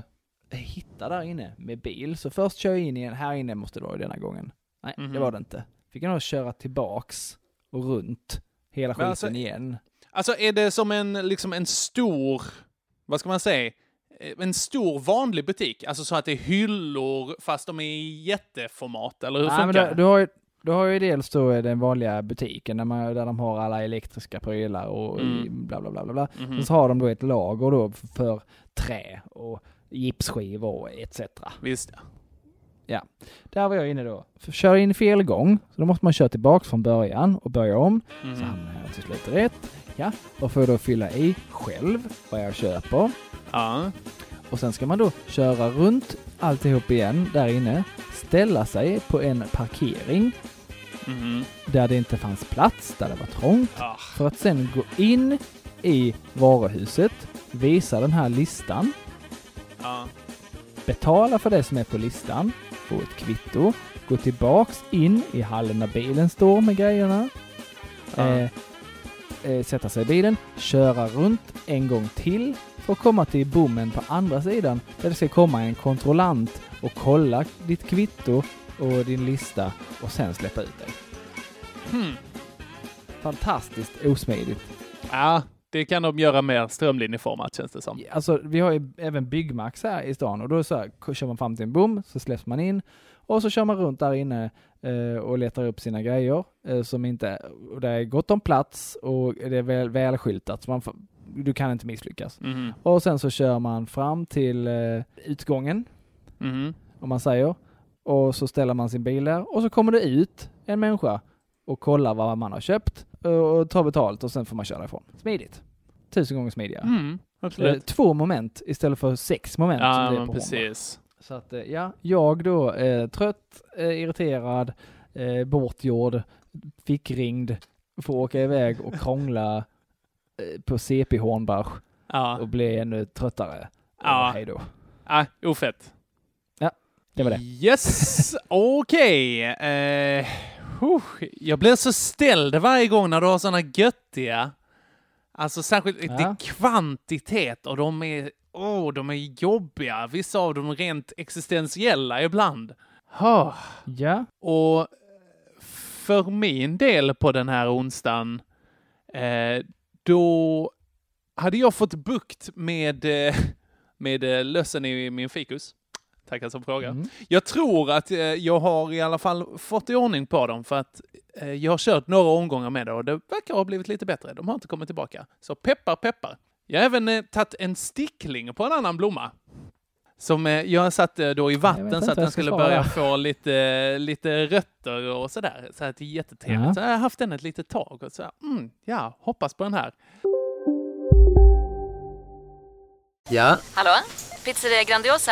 hitta där inne med bil. Så först kör jag in igen, här inne måste det vara denna gången. Nej, Mhm. det var det inte. Fick jag nog köra tillbaks och runt hela Men skiten alltså- igen. Alltså är det som en, liksom en stor, vad ska man säga, Eh, en stor vanlig butik? Alltså så att det är hyllor fast de är i jätteformat, eller hur Nej, men funkar du, det? du, har ju, du har ju dels då den vanliga butiken där, man, där de har alla elektriska prylar och Mm. i bla bla bla bla. bla. Mhm. Och så har de då ett lager då för trä och gipsskivor etc. Visst. Där var jag inne då. För kör in fel gång, så då måste man köra tillbaks från början och börja om. Så Mm. hamnar jag till slut rätt. Ja, då får jag då fylla i själv vad jag köper. Ja. Och sen ska man då köra runt alltihop igen där inne. Ställa sig på en parkering Mhm. där det inte fanns plats, där det var trångt. Ah. För att sen gå in i varuhuset, visa den här listan, Ja. betala för det som är på listan, få ett kvitto, gå tillbaks in i hallen där bilen står med grejerna, Ja. eh, eh, sätta sig i bilen, köra runt en gång till för att komma till bommen på andra sidan där det ska komma en kontrollant och kolla ditt kvitto och din lista och sen släppa ut dig. Hmm. Fantastiskt osmidigt. Ja, det kan de göra mer strömlinjeformat känns det som. Alltså, vi har ju även Byggmax här i stan och då så här, kör man fram till en bom, så släpps man in och så kör man runt där inne eh, och letar upp sina grejer eh, som inte, och det är gott om plats och det är väl, välskyltat så man får, du kan inte misslyckas. Mhm. Och sen så kör man fram till eh, utgången, Mhm. om man säger, och så ställer man sin bil där och så kommer det ut en människa och kollar vad man har köpt och tar betalt och sen får man köra ifrån. Smidigt. Tusen gånger smidigare. Mm, Eh, absolut. två moment istället för sex moment som Ja, det är på Honda. precis. Så att eh, ja, jag då eh, trött, eh, irriterad, eh, bortgjord, fickringd, får åka iväg och krångla eh, på CP Hornbach Ja, och bli ännu tröttare. Ja. Hej då. ah, ofett. Det var det. Yes, okej. Eh, huh. Jag blir så ställd varje gång när du har sådana göttiga, alltså särskilt Ja. det är kvantitet och de är, åh, de är jobbiga. Vissa av dem rent existentiella ibland. Oh. Ja, Och för min del på den här onsdagen, eh, då hade jag fått bukt med, eh, med eh, lössen i min fikus. Tackar som fråga. Mm. Jag tror att eh, jag har i alla fall fått i ordning på dem för att eh, jag har kört några omgångar med det och det verkar ha blivit lite bättre. De har inte kommit tillbaka. Så peppar, peppar. Jag har även eh, tagit en stickling på en annan blomma. Som eh, jag satte då i vatten inte så att den skulle börja få lite, lite rötter och sådär. Så att det är jättetrevligt. Ja. Så jag har haft den ett litet tag och så här, mm, ja, hoppas på den här. Ja, Hallå? Pizzeria Grandiosa?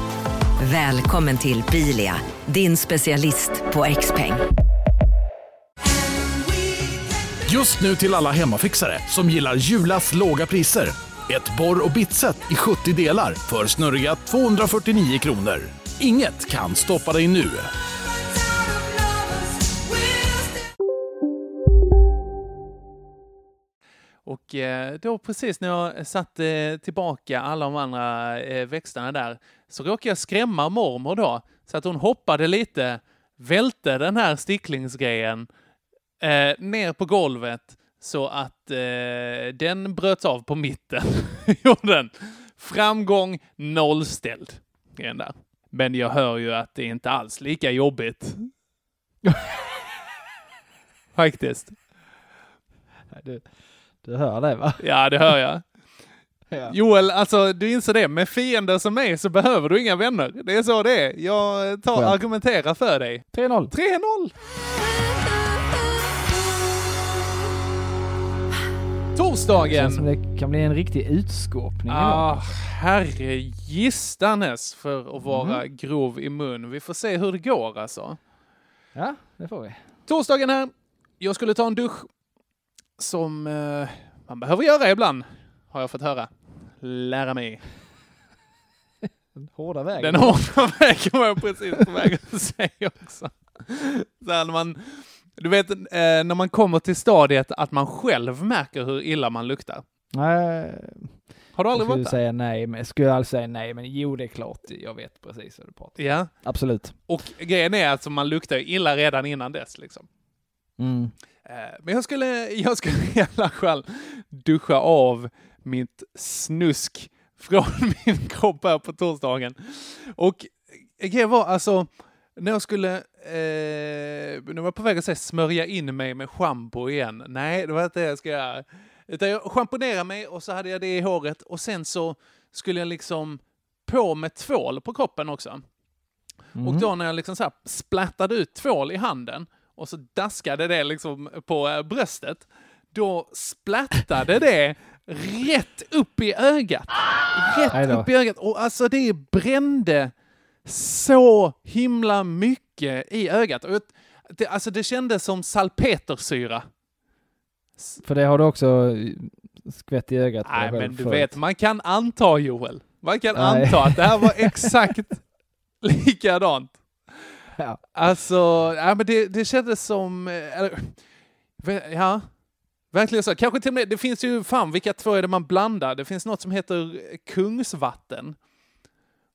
Välkommen till Bilia, din specialist på X-peng. Just nu till alla hemmafixare som gillar Julas låga priser. Ett borr och bitset i 70 delar för snurriga 249 kronor. Inget kan stoppa dig nu. Och eh, då precis när jag satte eh, tillbaka alla de andra eh, växterna där så råkade jag skrämma mormor då så att hon hoppade lite, välte den här sticklingsgrejen eh, ner på golvet så att eh, den bröts av på mitten. Gjorde den. Framgång nollställd. Den där. Men jag hör ju att det är inte alls lika jobbigt. Faktiskt. Du, du hör det va? Ja, det hör jag. Ja. Joel, alltså du inser det, med fiender som mig så behöver du inga vänner. Det är så det är. Jag tar Skönt. argumenterar för dig. 3-0. 3-0! Torsdagen! Känns som det kan bli en riktig utskåpning idag. Ah, herre gistanes för att vara Mhm. grov i mun. Vi får se hur det går alltså. Ja, det får vi. Torsdagen här. Jag skulle ta en dusch. Som eh, man behöver göra ibland, har jag fått höra. Lära mig. Den hårda vägen. Den hårda vägen var jag precis på väg att säga också. Så här, när man, du vet, eh, när man kommer till stadiet att man själv märker hur illa man luktar. Nej. Har du Jag aldrig varit där? säga nej, men jag skulle aldrig säga nej, men jo, det är klart. Jag vet precis vad du pratar. Ja. Absolut. Och grejen är att man luktar illa redan innan dess. Liksom. Mm. Eh, Men jag skulle, jag skulle i alla fall duscha av mitt snusk från min kropp här på torsdagen. Och grejen var alltså, när jag skulle, eh, nu var jag på väg att säga smörja in mig med schampo igen. Nej, det var inte det jag ska göra. Utan jag schamponerade mig och så hade jag det i håret och sen så skulle jag liksom på med tvål på kroppen också. Och då när jag liksom så här splattade ut tvål i handen och så daskade det liksom på eh, bröstet, då splattade det rätt upp i ögat. Rätt upp i ögat. Och alltså det brände så himla mycket i ögat. Och det, alltså det kändes som salpetersyra. För det har du också skvätt i ögat Nej, men du förut. vet, man kan anta Joel. Man kan Nej. anta att det här var exakt likadant. Ja. Alltså, ja, men det, det kändes som... eh, Eller, ja, verkligen så. Kanske till och med, det finns ju, fan vilka två är det man blandar? Det finns något som heter kungsvatten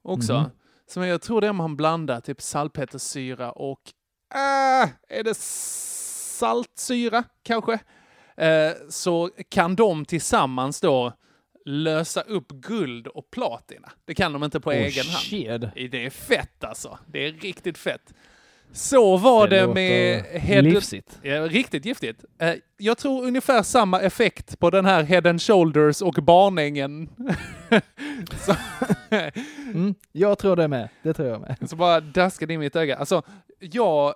också. Mhm. Som jag tror det är man blandar typ salpetersyra och... Äh, är det saltsyra kanske? Eh, så kan de tillsammans då lösa upp guld och platina. Det kan de inte på Oh, egen hand. shit. Det är fett alltså. Det är riktigt fett. Så var Det det, med head... livsigt. Ja, riktigt giftigt. Eh, Jag tror ungefär samma effekt på den här Head and Shoulders och barnängen. Mm, jag tror det med. Det tror jag med. så bara daskade in mitt öga. Alltså, jag,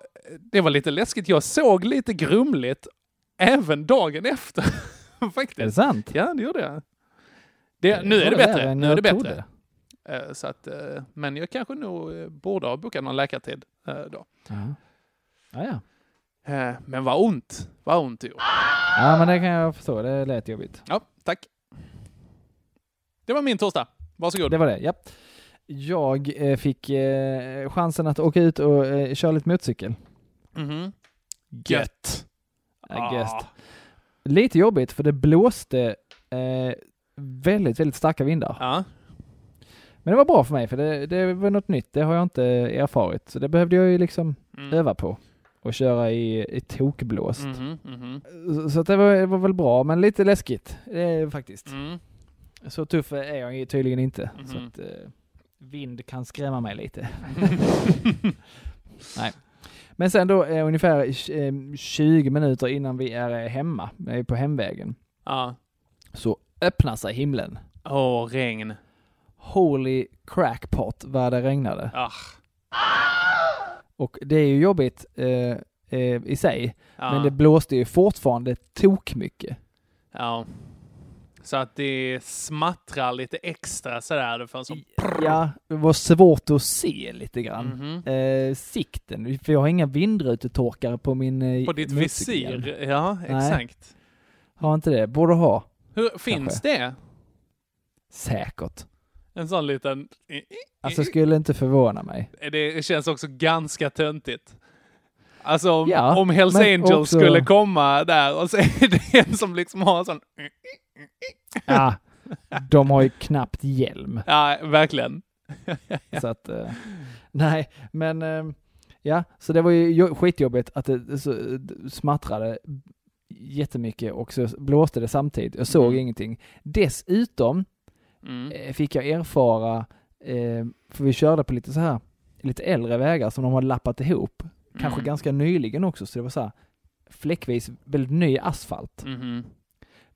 det var lite läskigt. Jag såg lite grumligt även dagen efter. Faktiskt. Är det sant? Ja, det gjorde jag. Det, nu är det bättre. Nu är det bättre. Eh, Så att, eh, men jag kanske nog eh, borde ha bokat någon läkartid då. Ja. Ja, ja. Men vad ont. Vad ont det gjorde. ja, men det kan jag förstå. Det lät jobbigt. Ja, tack. Det var min torsdag. Varsågod. Det var det, ja. Jag fick chansen att åka ut och köra lite motorcykel. Mhm. Gött. Ja, Ah. gött. Lite jobbigt för det blåste eh, väldigt, väldigt starka vindar. Ja. Men det var bra för mig för det, det var något nytt. Det har jag inte erfarit. Så det behövde jag ju liksom Mm. öva på. Och köra i, i tokblåst. Mhm, mhm. Så, så det, var, det var väl bra, men lite läskigt eh, faktiskt. Mm. Så tuff är jag tydligen inte. Så Mhm. att eh, vind kan skrämma mig lite. Nej. Men sen då eh, ungefär eh, 20 minuter innan vi är eh, hemma, eh, på hemvägen, Ja. så öppnar sig himlen. Åh, regn. Holy crackpot vad det regnade. Ah. Och det är ju jobbigt eh, eh, i sig, Ja. men det blåste ju fortfarande tok mycket. Ja. Så att det smattrar lite extra sådär. Det en sån... Ja, det var svårt att se lite grann. Mhm. Eh, sikten, för jag har inga vindrutetorkare på min eh, På ditt visir, ja Nej. exakt. Har inte det, borde ha. Hur, finns det? Säkert. En sån liten... Alltså skulle inte förvåna mig. Det känns också ganska töntigt. Alltså om, Ja, om Hells Angels också- skulle komma där och så är det en som liksom har en sån... Ja, de har ju knappt hjälm. Ja, verkligen. Så att, eh, nej, men eh, ja, så det var ju jo- skitjobbigt att det så, det smattrade jättemycket och så blåste det samtidigt. Jag såg Mm. ingenting. Dessutom Mm. eh, fick jag erfara, eh, för vi körde på lite så här, lite äldre vägar som de har lappat ihop, kanske Mm. ganska nyligen också, så det var så här fläckvis väldigt ny asfalt. Mhm.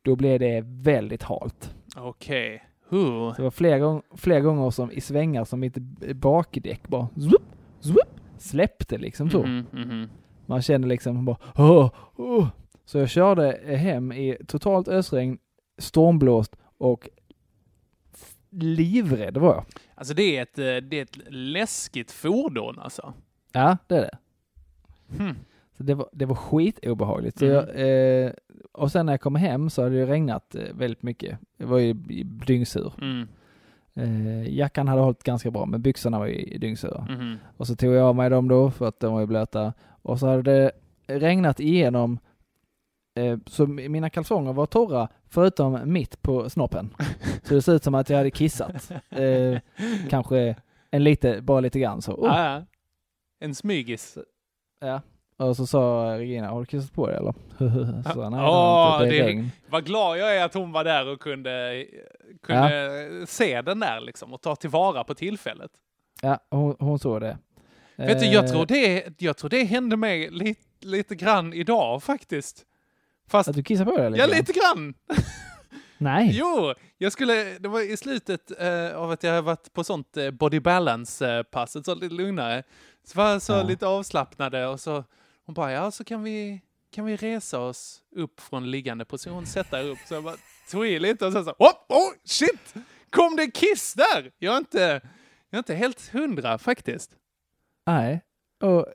Då blev det väldigt halt. Okej. Huh. Så det var flera, gång, flera gånger som i svängar som mitt bakdäck bara zwoop, zwoop, släppte liksom så. Mhm, mhm. Man kände liksom bara åh, åh. Så jag körde hem i totalt ösregn, stormblåst och livrädd var jag. Alltså det är, ett, eh, det är ett läskigt fordon alltså. Ja, det är det. Hmm. Så det var, det var skitobehagligt. Så Mm. jag, eh, och sen när jag kom hem så hade det regnat eh, väldigt mycket. Jag var ju dyngsur. Mm. Eh, jackan hade hållit ganska bra, men byxorna var i dyngsura. Mhm. Och så tog jag av mig dem då, för att de var ju blöta. Och så hade det regnat igenom, så mina kalsonger var torra, förutom mitt på snoppen. Så det såg ut som att jag hade kissat. Eh, kanske en lite, bara lite grann så. Oh. Ja, ja. En smygis. Ja. Och så sa Regina, har du kissat på dig eller? så, nej, det inte, det är regn. Vad glad jag är att hon var där och kunde, kunde se den där liksom och ta tillvara på tillfället. Ja, hon, hon såg det. Vet du, jag Eh, tror det, jag tror det hände mig lite, lite grann idag faktiskt. Fast, Att du kissade på dig lite ja grann? lite grann. Nej. Jo, jag skulle, det var i slutet eh, av att jag har varit på sånt eh, body balance-pass, ett sånt lite lugnare. Så var jag så Ja. lite avslappnade och så, hon bara, ja så kan vi, kan vi resa oss upp från liggande position, sätta upp. Så jag bara tog i lite och sen så, oh, oh shit! Kom det kiss där? Jag är inte, jag är inte helt hundra faktiskt. Nej. Och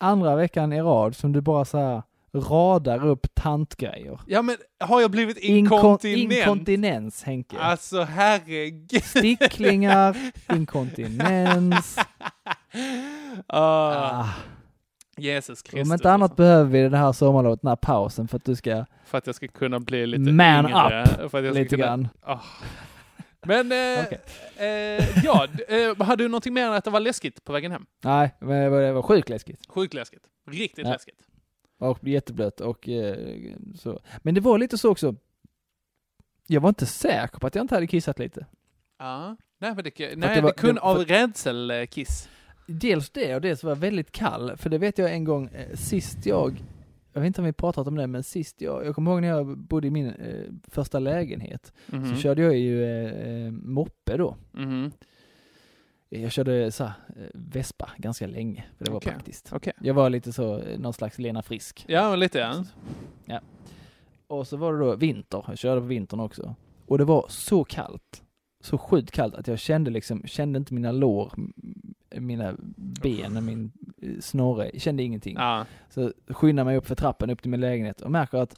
andra veckan i rad som du bara så här radar upp tantgrejer. Ja men har jag blivit Inkon- inkontinent? inkontinens, Henke. Alltså herregud. Sticklingar, inkontinens. Ah. Ah. Jesus Kristus. Om inte annat behöver vi det här sommarlovet, den här pausen för att du ska För att jag ska kunna bli lite Man yngre. up för att jag ska lite kunna... grann. Ah. Men, eh, eh, ja, eh, hade du någonting mer än att det var läskigt på vägen hem? Nej, men det var, det var sjukt läskigt. Sjukt läskigt. Riktigt Ja. läskigt. Och jätteblött och eh, så. Men det var lite så också. Jag var inte säker på att jag inte hade kissat lite. Ja. Nej, men det, nej, det det, var- kunde det- av rädselkiss. Dels det och dels var jag väldigt kall. För det vet jag en gång eh, sist jag, jag vet inte om vi pratat om det, men sist jag, jag kommer ihåg när jag bodde i min eh, första lägenhet. Mhm. Så körde jag ju eh, eh, moppe då. Mhm. Jag körde så här, eh, Vespa ganska länge, för det var Okej, praktiskt. okej. Jag var lite så, eh, någon slags Lena Frisk. Ja, men lite ja. Ja. Och så var det då vinter, jag körde på vintern också. Och det var så kallt, så sjukt kallt att jag kände liksom, kände inte mina lår, mina ben, min eh, snorre, kände ingenting. Ja. Så skyndade mig upp för trappen upp till min lägenhet och märker att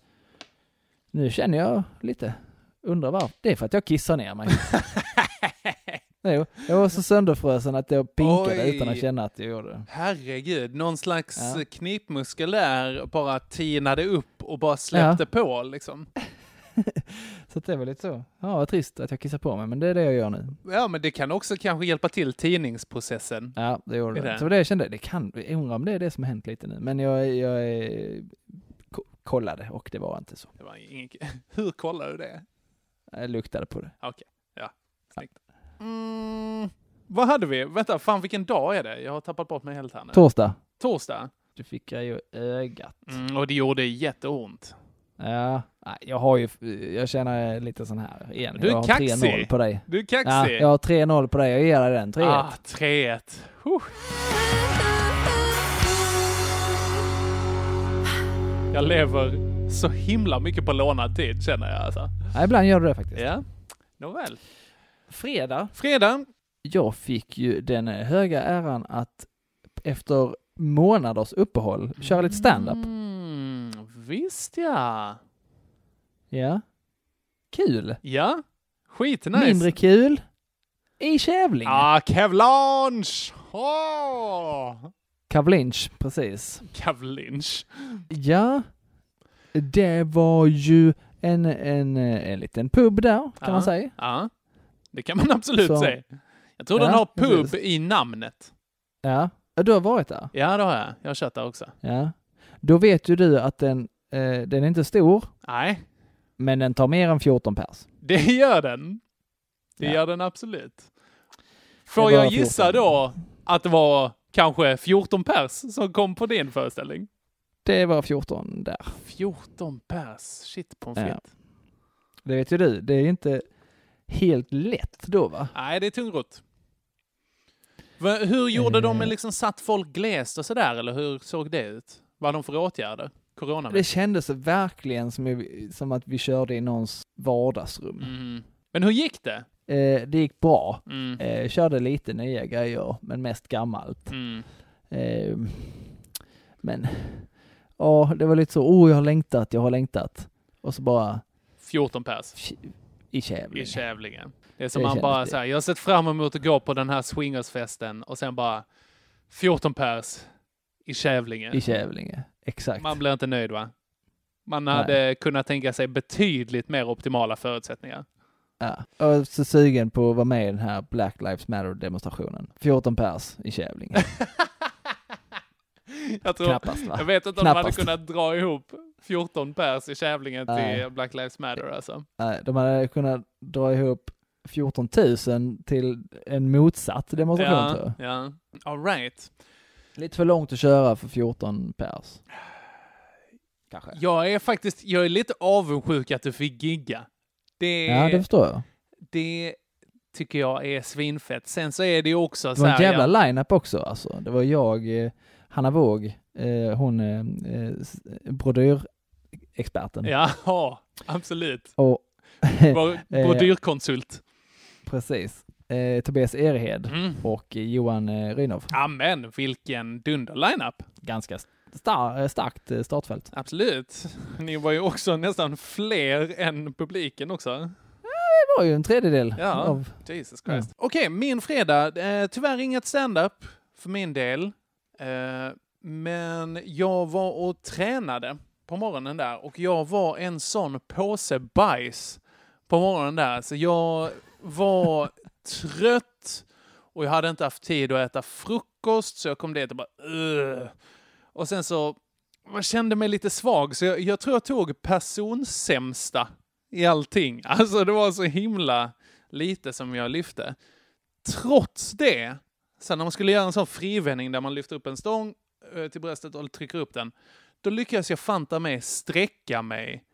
nu känner jag lite, undrar varför. Det är för att jag kissar ner mig. Jo, jag var så sönderfrösen att jag pinkade Oj. utan att känna att jag gjorde det. Herregud, någon slags Ja. knipmuskel där bara tinade upp och bara släppte på liksom. Så det var lite så. Ja, vad trist att jag kissar på mig, men det är det jag gör nu. Ja, men det kan också kanske hjälpa till tidningsprocessen. Ja, det gjorde Är det. det? Så det jag kände, det kan, jag undrar om det är det som har hänt lite nu. Men jag, jag ko- kollade och det var inte så. Det var inget... Hur kollar du det? Jag luktade på det. Okej, ja. Snyggt. Mm, vad hade vi? Vänta, fan vilken dag är det? Jag har tappat bort mig helt här nu. Torsdag. Torsdag? Du fick jag ju ögat. Mm, och det gjorde jätteont. Ja, nej, jag har ju, jag känner lite sån här igen. Du är jag har kaxig. 3-0 på dig. Du är Ja, kaxig. jag har 3-0 på dig. Jag ger dig den. 3-1. Ah, 3-1. Huh. Jag lever så himla mycket på lånad tid känner jag alltså. Ja, ibland gör du det faktiskt. Ja, nåväl. Fredag. Fredag. Jag fick ju den höga äran att efter månaders uppehåll köra lite stand-up. Mm, visst ja. Ja. Kul. Ja, skitnice. Mindre kul. I Kävlinge. Ah, Kevlanche! Åh! Kavlinch, precis. Kavlinch. Ja. Det var ju en, en, en liten pub där, kan Ja, man säga. Ja, det kan man absolut Så- säga. Jag tror den Ja, har pub i namnet. Ja. Du har varit där? Ja, det har jag. Jag har kört där också. Ja. Då vet ju du att den, eh, den är inte stor, Nej, men den tar mer än 14 pers. det gör den. Det Ja. gör den absolut. Får jag gissa 14. då att det var kanske 14 pers som kom på din föreställning? Det var 14 där. 14 pers? Shit på en Ja. Det vet ju du. Det är inte helt lätt då va? Nej, det är tungrot. Va- Hur gjorde de med Eh. liksom satt folk glest och sådär, eller hur såg det ut? Vad de för åtgärder? Corona? Det kändes verkligen som, som att vi körde i någons vardagsrum. Mm. Men hur gick det? Eh, det gick bra. Mm. Eh, körde lite nya grejer, men mest gammalt. Mm. Eh, men, ja, det var lite så, oh jag har längtat, jag har längtat. Och så bara 14 pers i Kävlinge. i Kävlinge. Det är som Det man bara det. säger, jag har sett fram emot att gå på den här swingersfesten och sen bara 14 pers i Kävlinge. I Kävlinge, exakt. Man blir inte nöjd va? Man Nej. hade kunnat tänka sig betydligt mer optimala förutsättningar. Ja. Och så sugen på att vara med i den här Black Lives Matter-demonstrationen. 14 pers i Kävlinge. Jag, tror, Knappast, va? jag vet inte om de hade kunnat dra ihop 14 pers i Kävlinge till Nej. Black Lives Matter alltså. Nej, de hade kunnat dra ihop 14 000 till en motsatt demonstration tror Ja, jag. ja. All right. Lite för långt att köra för 14 pers. Kanske. Jag är faktiskt, jag är lite avundsjuk att du fick gigga. Det, Ja, det förstår jag. det tycker jag är svinfett. Sen så är det ju också Det så var en här, jävla ja, line-up också alltså. Det var jag, eh, Hanna Våg, eh, hon eh, eh, s- brodyrexperten. Ja, absolut. Och eh, brodyrkonsult. Precis. Eh, Tobias Erehed Mm. och Johan eh, Rynov. Amen, vilken dunder-lineup. Ganska star- eh, starkt eh, startfält. Absolut. Ni var ju också nästan fler än publiken också. Det var ju en tredjedel Ja, av... Jesus Christ. Okej, min fredag. Eh, tyvärr inget stand-up för min del. Eh, men jag var och tränade på morgonen där och jag var en sån påse bajs på morgonen där. Så jag var trött och jag hade inte haft tid att äta frukost så jag kom dit och bara "Ugh." Och sen så jag kände mig lite svag så jag, jag tror jag tog personsämsta i allting. Alltså det var så himla lite som jag lyfte. Trots det, sen när man skulle göra en sån frivändning där man lyfter upp en stång eh, till bröstet och trycker upp den, då lyckades jag fanta mig sträcka mig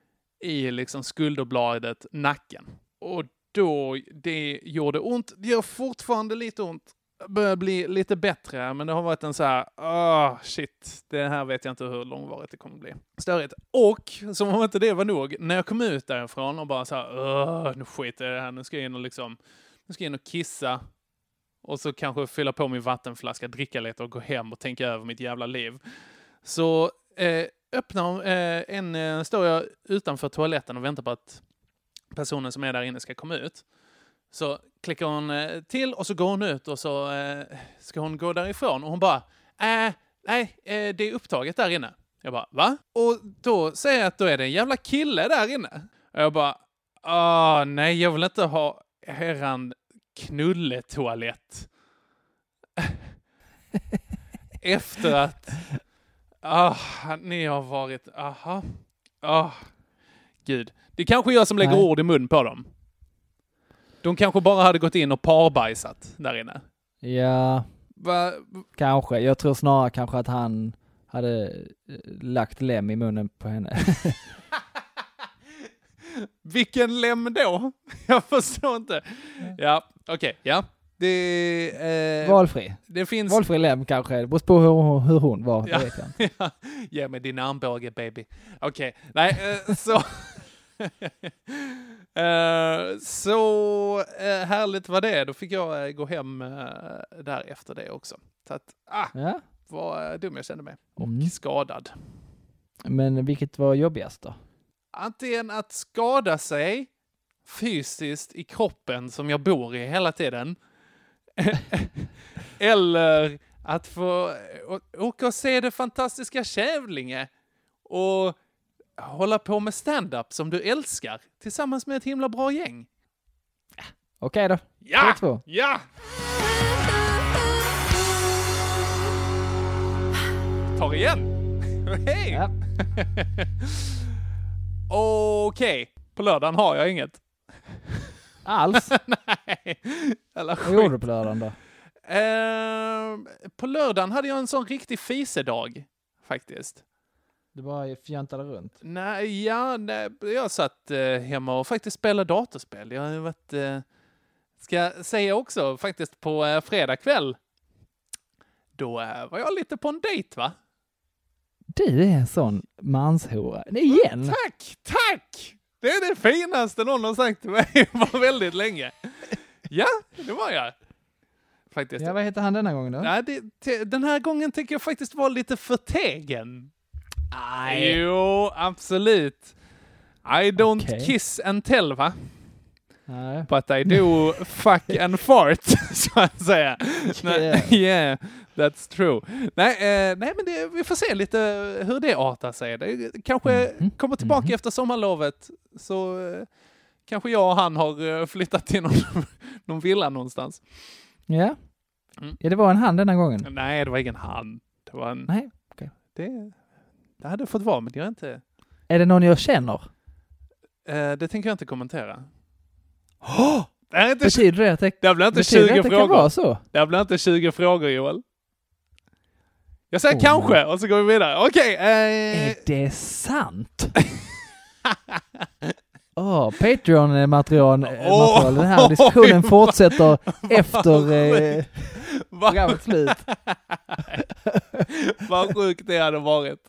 i liksom skulderbladet, nacken. Och då, det gjorde ont. Det gör fortfarande lite ont. Börjar bli lite bättre, men det har varit en så här, ah shit, det här vet jag inte hur långvarigt det kommer bli. Störigt. Och, som om inte det var nog, när jag kom ut därifrån och bara så här, nu skiter jag i det här, nu ska jag in och liksom, nu ska jag in och kissa. Och så kanske fylla på min vattenflaska, dricka lite och gå hem och tänka över mitt jävla liv. Så eh, öppnar eh, en, eh, står jag utanför toaletten och väntar på att personen som är där inne ska komma ut. Så klickar hon eh, till och så går hon ut och så eh, ska hon gå därifrån och hon bara äh, nej, eh, det är upptaget där inne. Jag bara, va? Och då säger jag att då är det en jävla kille där inne. Och jag bara, ah, nej, jag vill inte ha eran knulletoalett. Efter att ah, ni har varit, aha, ah, gud. Det är kanske jag som lägger Nej. ord i mun på dem. De kanske bara hade gått in och parbajsat där inne. Ja, Va, kanske. Jag tror snarare kanske att han hade eh, lagt lem i munnen på henne. vilken lem då? Jag förstår inte. Ja, okej, ja. Det, eh, Valfri. Det finns... Valfri lem kanske, det beror på hur, hur hon var, Ja. det ja. Ge mig din armbåge baby. Okej, nej, eh, så... Eh, så eh, härligt var det. Då fick jag eh, gå hem eh, där efter det också. Så att, ah, Ja. vad dum jag kände mig. Och Mm. skadad. Men vilket var jobbigast då? Antingen att skada sig fysiskt i kroppen som jag bor i hela tiden. Eller att få åka och se det fantastiska Kävlinge och hålla på med stand-up som du älskar tillsammans med ett himla bra gäng. Okej då. Ja! 3-2. Ja! Tar igen. Hej! Ja. Okej, på lördagen har jag inget. Alls? Nej. Eller Vad gjorde du skit. på lördagen då? Ehm, på lördagen hade jag en sån riktig fisedag, faktiskt. Du bara fjantade runt? Nej, ja, nej, jag satt eh, hemma och faktiskt spelade datorspel. Jag har varit, eh, ska jag säga också, faktiskt på eh, fredag kväll. Då eh, var jag lite på en dejt, va? Du är en sån manshora. Igen! Tack, tack! Det är det finaste någon har sagt till mig på väldigt länge. Ja, det var jag. Faktiskt. Ja, vad heter han denna gången då? Nej, det, den här gången tänker jag faktiskt vara lite förtegen. Nej. Jo, absolut. I don't Okej. kiss and tell, va? Nej. But I do fuck and fart, så att säga. Yeah. yeah, that's true. Nej, eh, nej men det, vi får se lite hur det artar sig. Det kanske Mhm. kommer tillbaka efter sommarlovet, så eh, kanske jag och han har eh, flyttat till någon, någon villa någonstans. Ja. Mm. Ja, det var en han denna gången. Nej, det var ingen han. Det var en... Nej, okej. Det, det hade fått vara, men jag är inte... Är det någon jag känner? Eh, det tänker jag inte kommentera. Det här är inte, Betyder det att det, det blir inte betyder det 20 att det frågor. så? Det blir inte 20 frågor, Joel. Jag säger Oh. kanske, och så går vi vidare. Okej. eh, Är det sant? Åh, Patreon-material. material. Den här diskussionen Oj, fortsätter efter eh, programmets slut. Vad sjukt det hade varit.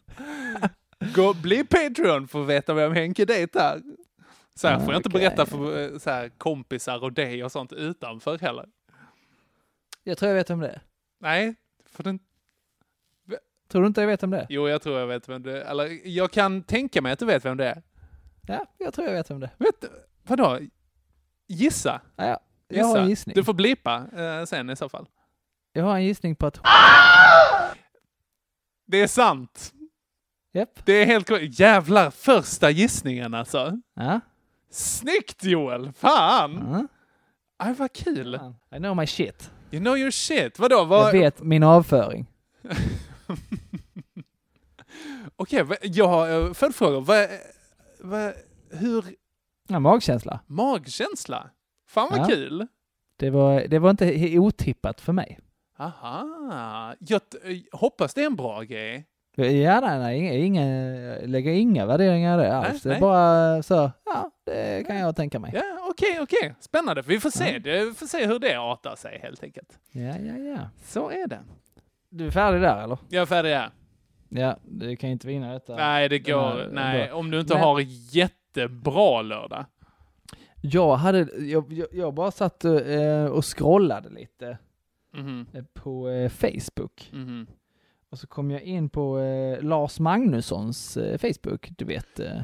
Gå, bli Patreon för att veta vem Henke Date är. Så här får jag inte Okej. berätta för eh, så här, kompisar och dig och sånt utanför heller. Jag tror jag vet om det är. Nej, för den... Tror du inte jag vet om det är? Jo, jag tror jag vet vem det är. Eller jag kan tänka mig att du vet vem det är. Ja, jag tror jag vet om det är. Vet du, vadå? Gissa? Ja, ja. Jag har en gissning. Du får blipa eh, sen i så fall. Jag har en gissning på att... Det är sant. Japp. Det är helt korrekt. Jävlar, första gissningen alltså. Ja. Snyggt Joel! Fan! Ja. Aj, vad kul. I know my shit. You know your shit. Vadå? Jag Vad... vet min avföring. Okej, vad- jag har uh, följdfrågor. Vad, vad, hur... Ja, magkänsla. Magkänsla? Fan vad Ja. kul! Det var, det var inte otippat för mig. Aha. Jag eh, hoppas det är en bra grej. Ja, nej, nej, inga, lägger inga värderingar i det alls. Nej, det är nej. bara så, ja, det kan jag tänka mig. Ja, okej, okej. Spännande. Vi får se. Det, vi får se hur det artar sig helt enkelt. Ja, ja, ja. Så är det. Du är färdig där eller? Jag är färdig där. Ja, du kan inte vinna detta. Nej, det går. här- Nej, om du inte Men- har jättebra lördag. Jag hade, jag, jag, jag bara satt eh, och scrollade lite Mhm. eh, på eh, Facebook. Mhm. Och så kom jag in på eh, Lars Magnussons eh, Facebook, du vet. Eh,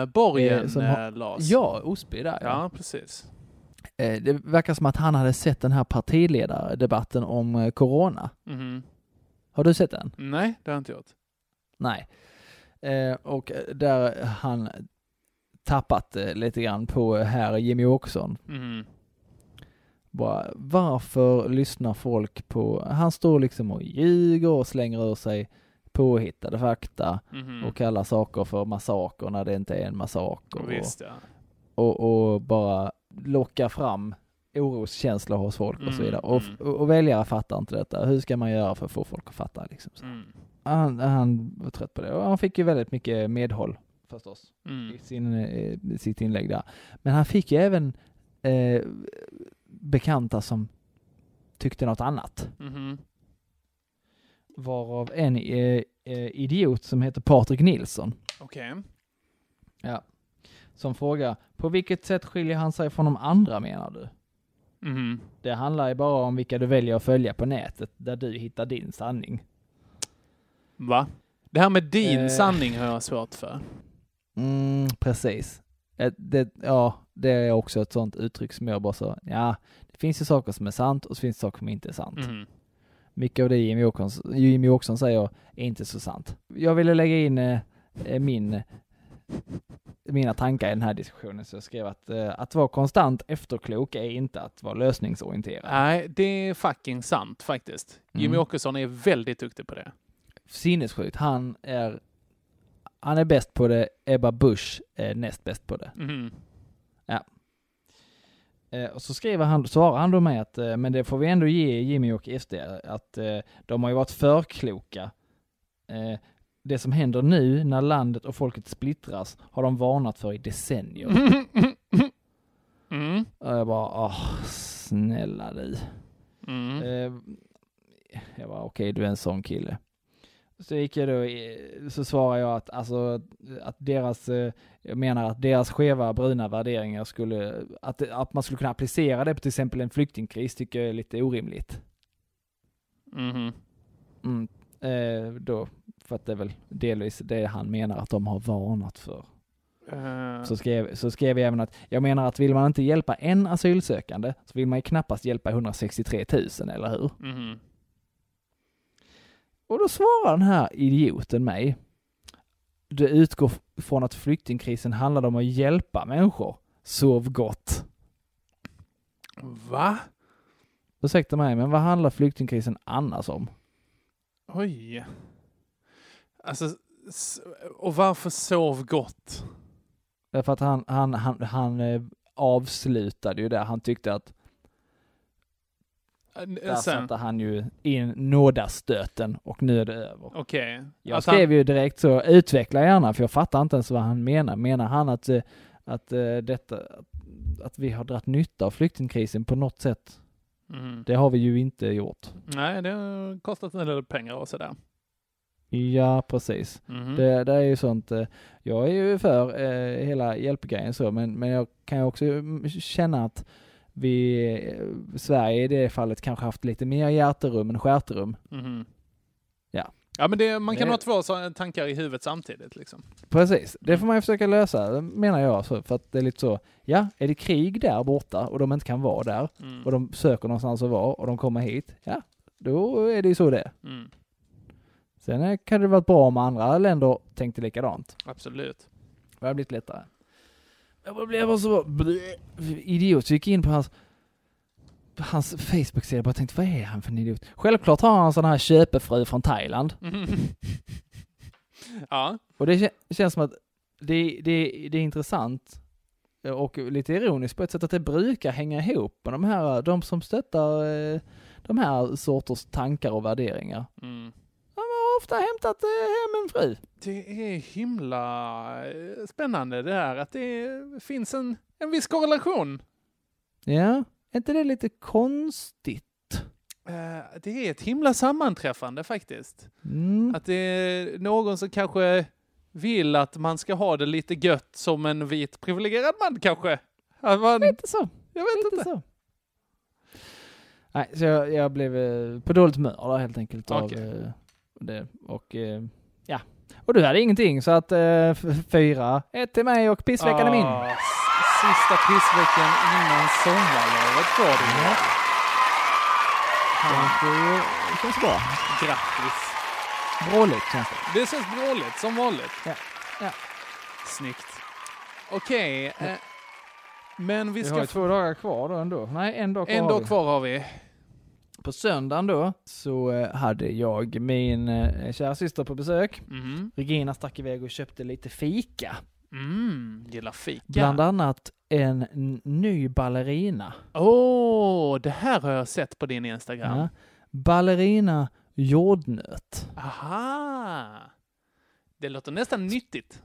Eh, borgen, eh, som har- eh, Lars. Ja, Osby där. Ja, precis. Eh, det verkar som att han hade sett den här partiledardebatten om eh, corona. Mhm. Har du sett den? Nej, det har jag inte gjort. Nej. Eh, och eh, där han tappat eh, lite grann på här Jimmy Åkesson. Mhm. Bara, varför lyssnar folk på, han står liksom och ljuger och slänger ur sig påhittade fakta Mhm. och kallar saker för massaker när det inte är en massaker. Visst, ja. och, och bara lockar fram oroskänslor hos folk och så Mm, vidare. Och, och, och väljare fattar inte detta. Hur ska man göra för att få folk att fatta liksom? Mm. Han, han var trött på det och han fick ju väldigt mycket medhåll förstås Mm. i sin, eh, sitt inlägg där. Men han fick ju även eh, bekanta som tyckte något annat. Mhm. Varav en eh, eh, idiot som heter Patrik Nilsson. Okej. Ja. Som frågar, på vilket sätt skiljer han sig från de andra menar du? Mhm. Det handlar ju bara om vilka du väljer att följa på nätet, där du hittar din sanning. Va? Det här med din Eh. sanning har jag svårt för. Mm, precis. Eh, Det, ja, det är också ett sånt uttryck som jag bara så, ja, det finns ju saker som är sant och så finns det saker som inte är sant. Mhm. Mycket av det Jimmy Åkesson, Jimmy Åkesson säger är inte så sant. Jag ville lägga in eh, min, mina tankar i den här diskussionen så jag skrev att eh, att vara konstant efterklok är inte att vara lösningsorienterad. Nej, det är fucking sant faktiskt. Jimmy Mm. Åkesson är väldigt duktig på det. Sinnessjukt. Han är, han är bäst på det, Ebba Busch är näst bäst på det. Mhm. Ja. Eh, och så skriver han, svarar han då med att, eh, men det får vi ändå ge Jimmy och SD, att eh, de har ju varit för kloka. Det som händer nu när landet och folket splittras har de varnat för i decennier. Mm. Och jag bara, åh, snälla du. Mm. Eh, jag bara, okej, du är en sån kille. Så gick jag då, så svarar jag att, alltså, att deras, eh, jag menar att deras skeva bruna värderingar skulle, att, att man skulle kunna applicera det på till exempel en flyktingkris tycker jag är lite orimligt. Mhm. Mm, eh, då, för att det är väl delvis det han menar att de har varnat för. Eh, Så skrev, så skrev jag även att jag menar att vill man inte hjälpa en asylsökande så vill man ju knappast hjälpa 163 000, eller hur? mhm. Och då svarar den här idioten mig. Du utgår från att flyktingkrisen handlade om att hjälpa människor. Sov gott. Va? Ursäkta mig, men vad handlar flyktingkrisen annars om? Oj. Alltså, och varför sov gott? Därför att han, han, han, han eh, avslutade ju där. Han tyckte att där Sen, satte han ju in nådastöten och nu är det över. okej. Jag Att skrev han- ju direkt så, utveckla gärna, för jag fattar inte ens vad han menar. Menar han att, eh, att eh, detta, att, vi har dragit nytta av flyktingkrisen på något sätt? Mhm. Det har vi ju inte gjort. Nej, det har kostat en del pengar och sådär. Ja, precis. Mhm. Det, det är ju sånt, eh, jag är ju för eh, hela hjälpgrejen så, men, men jag kan ju också mm, känna att vi, eh, Sverige i det fallet kanske haft lite mer hjärterum än stjärterum. Mhm. Ja. Ja, men det, man kan Det- ha två tankar i huvudet samtidigt liksom. Precis, det får man ju försöka lösa, menar jag. Så, för att det är lite så, ja, är det krig där borta och de inte kan vara där Mm. och de söker någonstans att vara och de kommer hit, ja, då är det ju så det. Mm. Sen eh, kan det vara bra om andra länder tänkte likadant. Absolut. Det har blivit lättare. Jag blev bara så idiot, så gick in på hans, hans Facebook-sida och bara tänkte, vad är han för en idiot? Självklart har han en sån här köpefru från Thailand. ja. Och det kä- känns som att det, det, det är intressant och lite ironiskt på ett sätt att det brukar hänga ihop med de här, de som stöttar eh, de här sorters tankar och värderingar. Mm. Ofta hämtat eh, hem en fru. Det är himla eh, spännande det här att det finns en, en viss korrelation. Ja, är inte det lite konstigt? Eh, Det är ett himla sammanträffande faktiskt. Mm. Att det är någon som kanske vill att man ska ha det lite gött som en vit privilegierad man kanske. Att man, Lite så. jag vet Lite inte. så. Nej, så jag, jag blev på dåligt humör helt enkelt av Okej. eh, det. Och eh, ja, och du hade ingenting så att eh, fyra, ett till mig och pissveckan är min. Ah, Sista pissveckan innan sommarlovet var det ju. Det känns bra. Grattis. Bråligt känns det. Det känns dåligt som vanligt. Ja. Ja. Snyggt. Okej. eh, men vi Vi ska... har ju två dagar kvar då ändå. Nej, en dag kvar en har dag vi. kvar har vi. På söndagen då så eh, hade jag min eh, kära syster på besök. Mhm. Regina stack iväg och köpte lite fika. Mm, gillar fika. Bland annat en ny ballerina. Åh, det här har jag sett på din Instagram. Ja. Ballerina jordnöt. Aha! Det låter nästan nyttigt.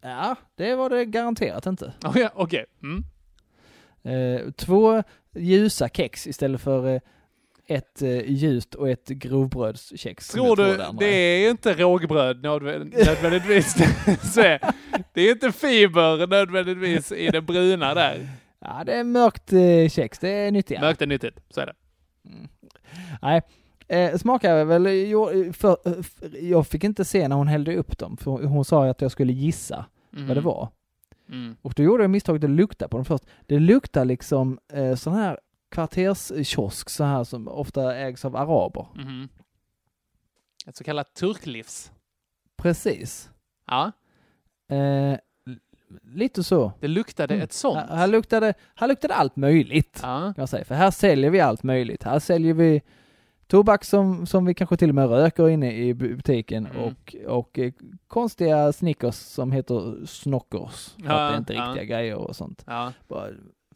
Ja, det var det garanterat inte. Oh, ja, Okej. Mm. Eh, två ljusa kex istället för eh, ett eh, ljust och ett grovbrödskex. Tror du, det det är inte rågbröd nödvä- nödvändigtvis. Det är inte fiber nödvändigtvis i det bruna där. Ja, det är mörkt eh, kex. Det är nyttigare. Mörkt är nyttigt, så är det. Nej, eh, smakar väl, jag, för, jag fick inte se när hon hällde upp dem, för hon sa ju att jag skulle gissa vad det Mhm. var. Mm. Och då gjorde jag misstaget att lukta på dem först. Det luktar liksom eh, sån här kvarterskiosk så här som ofta ägs av araber. Mhm. Ett så kallat turklivs. Precis. Ja, Eh, lite så. det luktade Mm. ett sånt. Här, här, luktade, här luktade allt möjligt. Ja. Kan jag säga. För här säljer vi allt möjligt. Här säljer vi tobak som, som vi kanske till och med röker inne i bu- butiken Mm. och, och eh, konstiga Snickers som heter Snockers. Ja, att det är inte ja. riktiga grejer och sånt. Ja. Bara,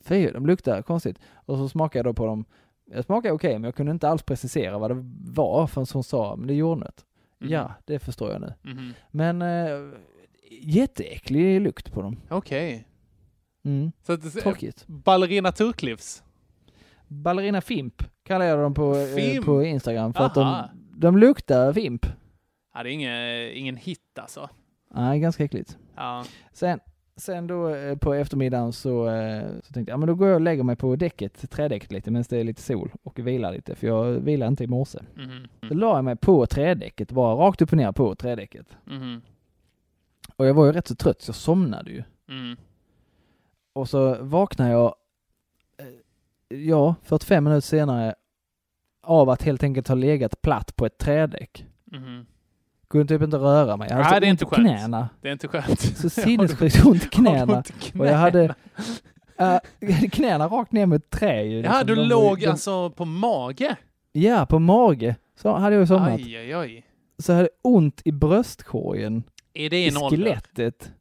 Fy, de luktar konstigt. Och så smakade jag då på dem. Jag smakade okej, men jag kunde inte alls precisera vad det var förrän hon sa, men det är jordnöt. Mhm. Ja, det förstår jag nu. Mhm. Men eh, jätteäcklig lukt på dem. Okej. Mm. Så att, Tråkigt. Ballerina turklivs. Ballerina Fimp kallar jag dem på, eh, på Instagram för att de, Aha. de luktar Fimp. Ja, det är ingen, ingen hit alltså. Nej, ganska äckligt. Ja. Sen, sen då eh, på eftermiddagen så, eh, så tänkte jag, ja men då går jag och lägger mig på däcket, trädäcket lite medan det är lite sol och vilar lite för jag vilar inte i morse. Mhm. Då la jag mig på trädäcket, bara rakt upp och ner på trädäcket. Mhm. Och jag var ju rätt så trött så jag somnade ju. Mm. Och så vaknade jag, eh, ja, 45 minuter senare av att helt enkelt ha legat platt på ett trädäck. Mhm. Kunde typ inte röra mig. Jag hade Nej, det är inte skönt. knäna. Det är inte skönt. Så sinnessjukt ont i knäna. Och jag hade jag hade knäna rakt ner mot trä ju. Ja, liksom. du De var ju- låg de- alltså på mage? Ja, på mage. Så hade jag somnat. Aj, aj, aj. Så jag hade ont i bröstkorgen. Är det I skelettet.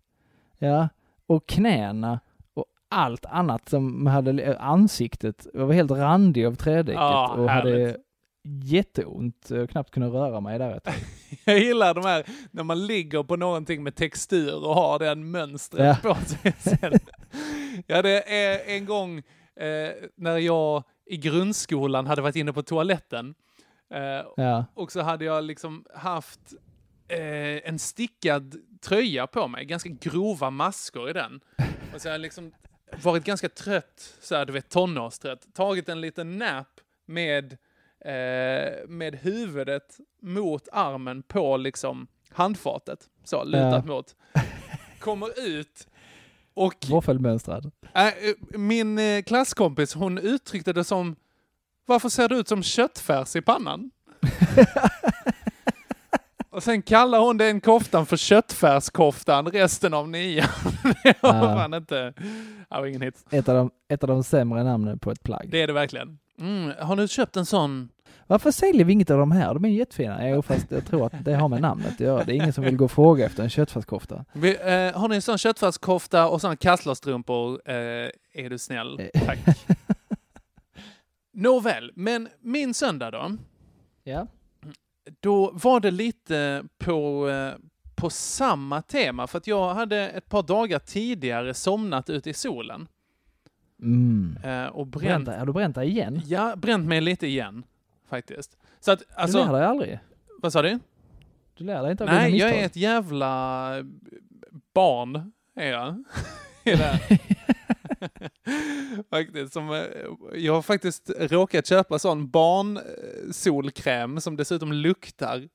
Ja, och knäna och allt annat som hade ansiktet. Jag var helt randig av trädäcket Ja, och hade. Jätteont. Jag knappt kunde röra mig där ett. Jag gillar de här när man ligger på någonting med textur och har den mönstret Ja. på sig sen. Ja, det är en gång eh, när jag i grundskolan hade varit inne på toaletten eh, Ja. och så hade jag liksom haft eh, en stickad tröja på mig, ganska grova maskor i den. Och så har jag liksom varit ganska trött, så här, du vet tonårstrött, tagit en liten nap med, eh, med huvudet mot armen på liksom handfatet, så lutat Ja. mot. Kommer ut och Våffelmönstrad. Äh, min eh, klasskompis, hon uttryckte det som Varför ser du ut som köttfärs i pannan? Och sen kallar hon den koftan för köttfärskoftan resten av nian. det var Ja. fan inte... Det var ingen hit. Ett av, de, ett av de sämre namnen på ett plagg. Det är det verkligen. Mm, har du köpt en sån? Varför säljer vi inget av de här? De är jättefina. Jo, fast jag tror att det har med namnet att göra. Det är ingen som vill gå och fråga efter en köttfärskofta. Vi, eh, har ni en sån köttfärskofta och såna kasslerstrumpor? Eh, är du snäll? Tack. Nåväl, men min söndag då? Ja. Då var det lite på, eh, på samma tema, för att jag hade ett par dagar tidigare somnat ute i solen. Mm. Eh, och Bränt, har du bränt dig igen? ja, bränt mig lite igen, faktiskt. Så att, alltså, du lär dig aldrig. vad sa du? Du lär dig inte av dina Nej, misstag. jag är ett jävla barn, är jag. Faktiskt, som, eh, jag har faktiskt råkat köpa sån barnsolkräm som dessutom luktar.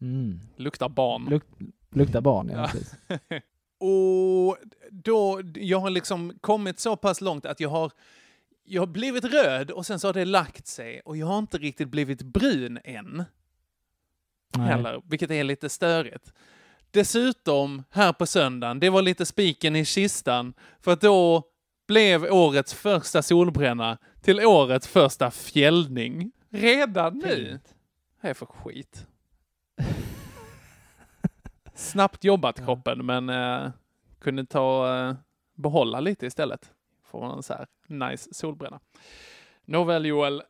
Mm. Luktar barn. Luk, luktar barn, ja. Ja. Och då, jag har liksom kommit så pass långt att jag har, jag har blivit röd och sen så har det lagt sig och jag har inte riktigt blivit brun än. Nej. Heller, vilket är lite störigt. Dessutom, här på söndagen, det var lite spiken i kistan, för att då blev årets första solbränna till årets första fjällning. Redan nu? Vad är för skit? Snabbt jobbat kroppen, men eh, kunde ta eh, behålla lite istället. Få en så här nice solbränna. Nåväl Joel,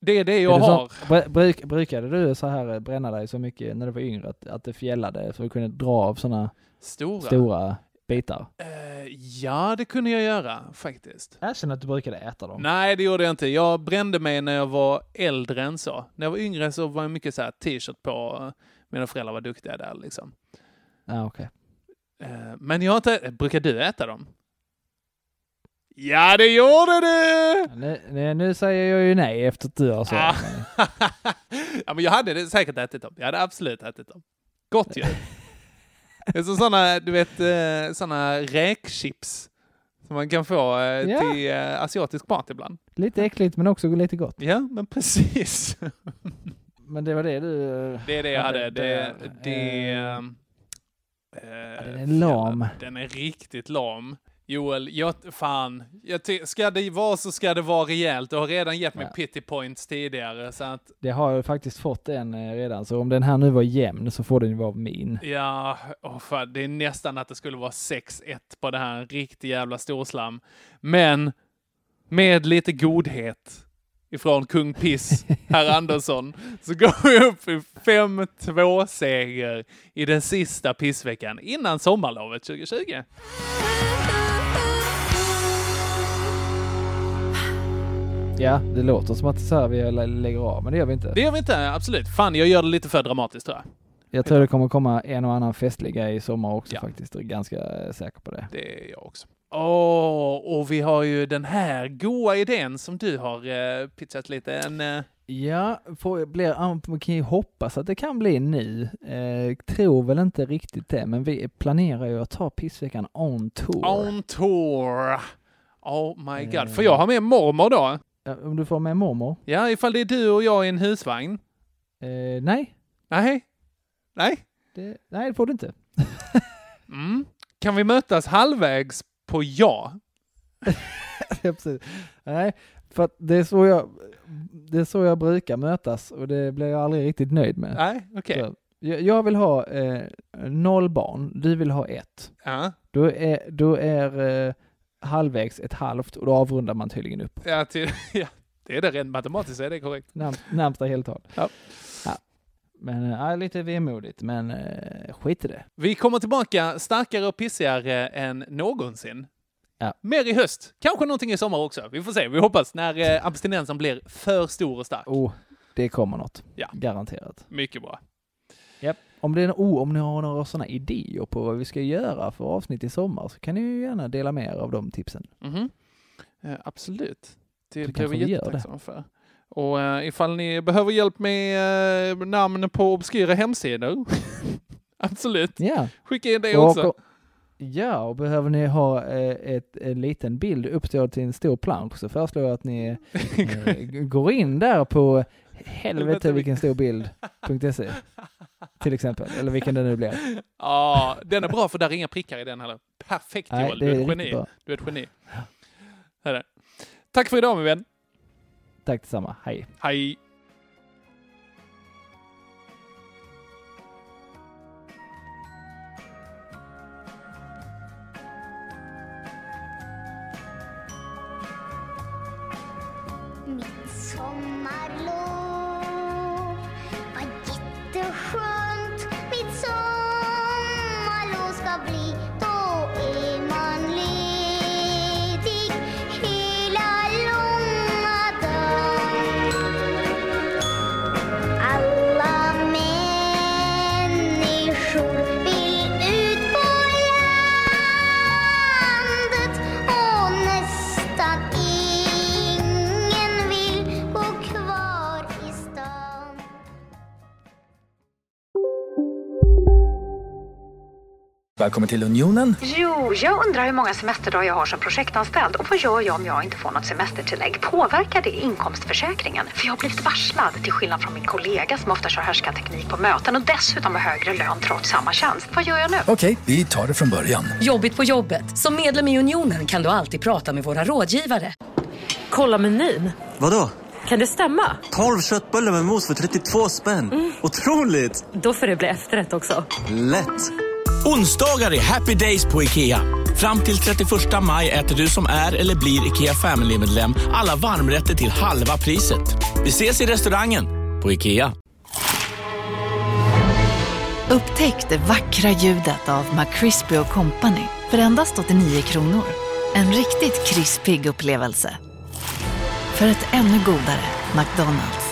det är det jag Är det har. Så, br- bruk, brukade du så här eh, bränna dig så mycket när du var yngre att, att det fjällade så du kunde dra av sådana Stora? stora bitar? Eh, ja, det kunde jag göra faktiskt. Erkänn att du brukade äta dem. Nej, det gjorde jag inte. Jag brände mig när jag var äldre än så. När jag var yngre så var jag mycket så här t-shirt på. Mina föräldrar var duktiga där liksom. Ja, okej. Eh, Men jag har inte... Brukar du äta dem? Ja, det gjorde du! Nu, nu, säger jag ju nej efter att du har Ah. svarat mig. ja, men jag hade säkert ätit dem. Jag hade absolut ätit dem. Gott ju. det är som såna, du vet, eh, såna räkchips som man kan få eh, Ja. till eh, asiatisk mat ibland. Lite äckligt men också lite gott. Ja, men precis. Men det var det du... Det är det jag hade. Det, där. det, Eh, eh, den är lam. Den är riktigt lam. Joel, jag, fan, jag ska det vara så ska det vara rejält. Du har redan gett mig Ja. pity points tidigare, så att Det har jag faktiskt fått en eh, redan, så om den här nu var jämn så får den ju vara min. Ja, åh fan, det är nästan att det skulle vara 6-1 på det här. En riktig jävla storslam. Men med lite godhet ifrån kung Piss, herr Andersson, så går vi upp i 5-2-seger i den sista pissveckan innan sommarlovet 2020. Ja, det låter som att så här vi lä- lägger av, men det gör vi inte. Det gör vi inte, absolut. Fan, jag gör det lite för dramatiskt tror jag. Jag tror det kommer komma en och annan festlig grej i sommar också Ja. faktiskt. Jag är ganska säker på det. Det är jag också. Åh, och vi har ju den här goa idén som du har eh, pitchat lite. En, eh, Ja, får, blir, man kan ju hoppas att det kan bli nu. Eh, tror väl inte riktigt det, men vi planerar ju att ta pissveckan on tour. On tour. Oh my god. Eh. Får jag ha med mormor då? Ja, om du får med mormor? Ja, ifall det är du och jag i en husvagn. Eh, nej, Nej. Nej. det, nej det får du inte. Mm. Kan vi mötas halvvägs på ja? Ja, precis. Nej, för det är så jag, det är så jag brukar mötas och det blir jag aldrig riktigt nöjd med. Nej, okej. Så, jag, jag vill ha eh, noll barn, du vill ha ett. Ja. Då är, då är eh, halvvägs ett halvt och då avrundar man tydligen upp. Ja, till, ja, det är det rent matematiskt, är det korrekt. Närm, närmsta heltal. Ja. Ja. Men ja, lite vemodigt, men eh, skit i det. Vi kommer tillbaka starkare och pissigare än någonsin. Ja. Mer i höst. Kanske någonting i sommar också. Vi får se. Vi hoppas när eh, abstinensen blir för stor och stark. Oh, det kommer något. Ja. Garanterat. Mycket bra. Japp. Om, det är, oh, om ni har några sådana idéer på vad vi ska göra för avsnitt i sommar så kan ni ju gärna dela med er av de tipsen. Mhm. Eh, absolut. Det, blir vi jättetacksamma för. Och eh, ifall ni behöver hjälp med eh, namn på obskyra hemsidor. absolut. Ja. Skicka in det Och- också. och- Ja, och behöver ni ha eh, ett, en liten bild uppstådd till en stor plansch så föreslår jag att ni eh, går in där på helvete vilken stor bild.se till exempel, eller vilken det nu blir. Ja, den är bra för där är inga prickar i den heller. Perfekt Joel, du är ett geni. bra. Du är ett geni. Tack för idag min vän. Tack detsamma, hej. Hej. Mitt Välkommen till Unionen. Jo, jag undrar hur många semesterdagar jag har som projektanställd och vad gör jag om jag inte får något semestertillägg? Påverkar det inkomstförsäkringen? För jag har blivit varslad, till skillnad från min kollega som ofta kör härskarteknik på möten och dessutom har högre lön trots samma tjänst. Vad gör jag nu? Okej, vi tar det från början. Jobbigt på jobbet. Som medlem i Unionen kan du alltid prata med våra rådgivare. Kolla menyn. Vadå? Kan det stämma? 12 köttbullar med mos för 32 spänn. Otroligt! Då får det bli efterrätt också. Lätt! Onsdagar är happy days på IKEA. Fram till 31 maj äter du som är eller blir IKEA Family-medlem alla varmrätter till halva priset. Vi ses i restaurangen på IKEA. Upptäck det vackra ljudet av McCrispy Company för endast 89 kronor. En riktigt krispig upplevelse. För ett ännu godare McDonalds.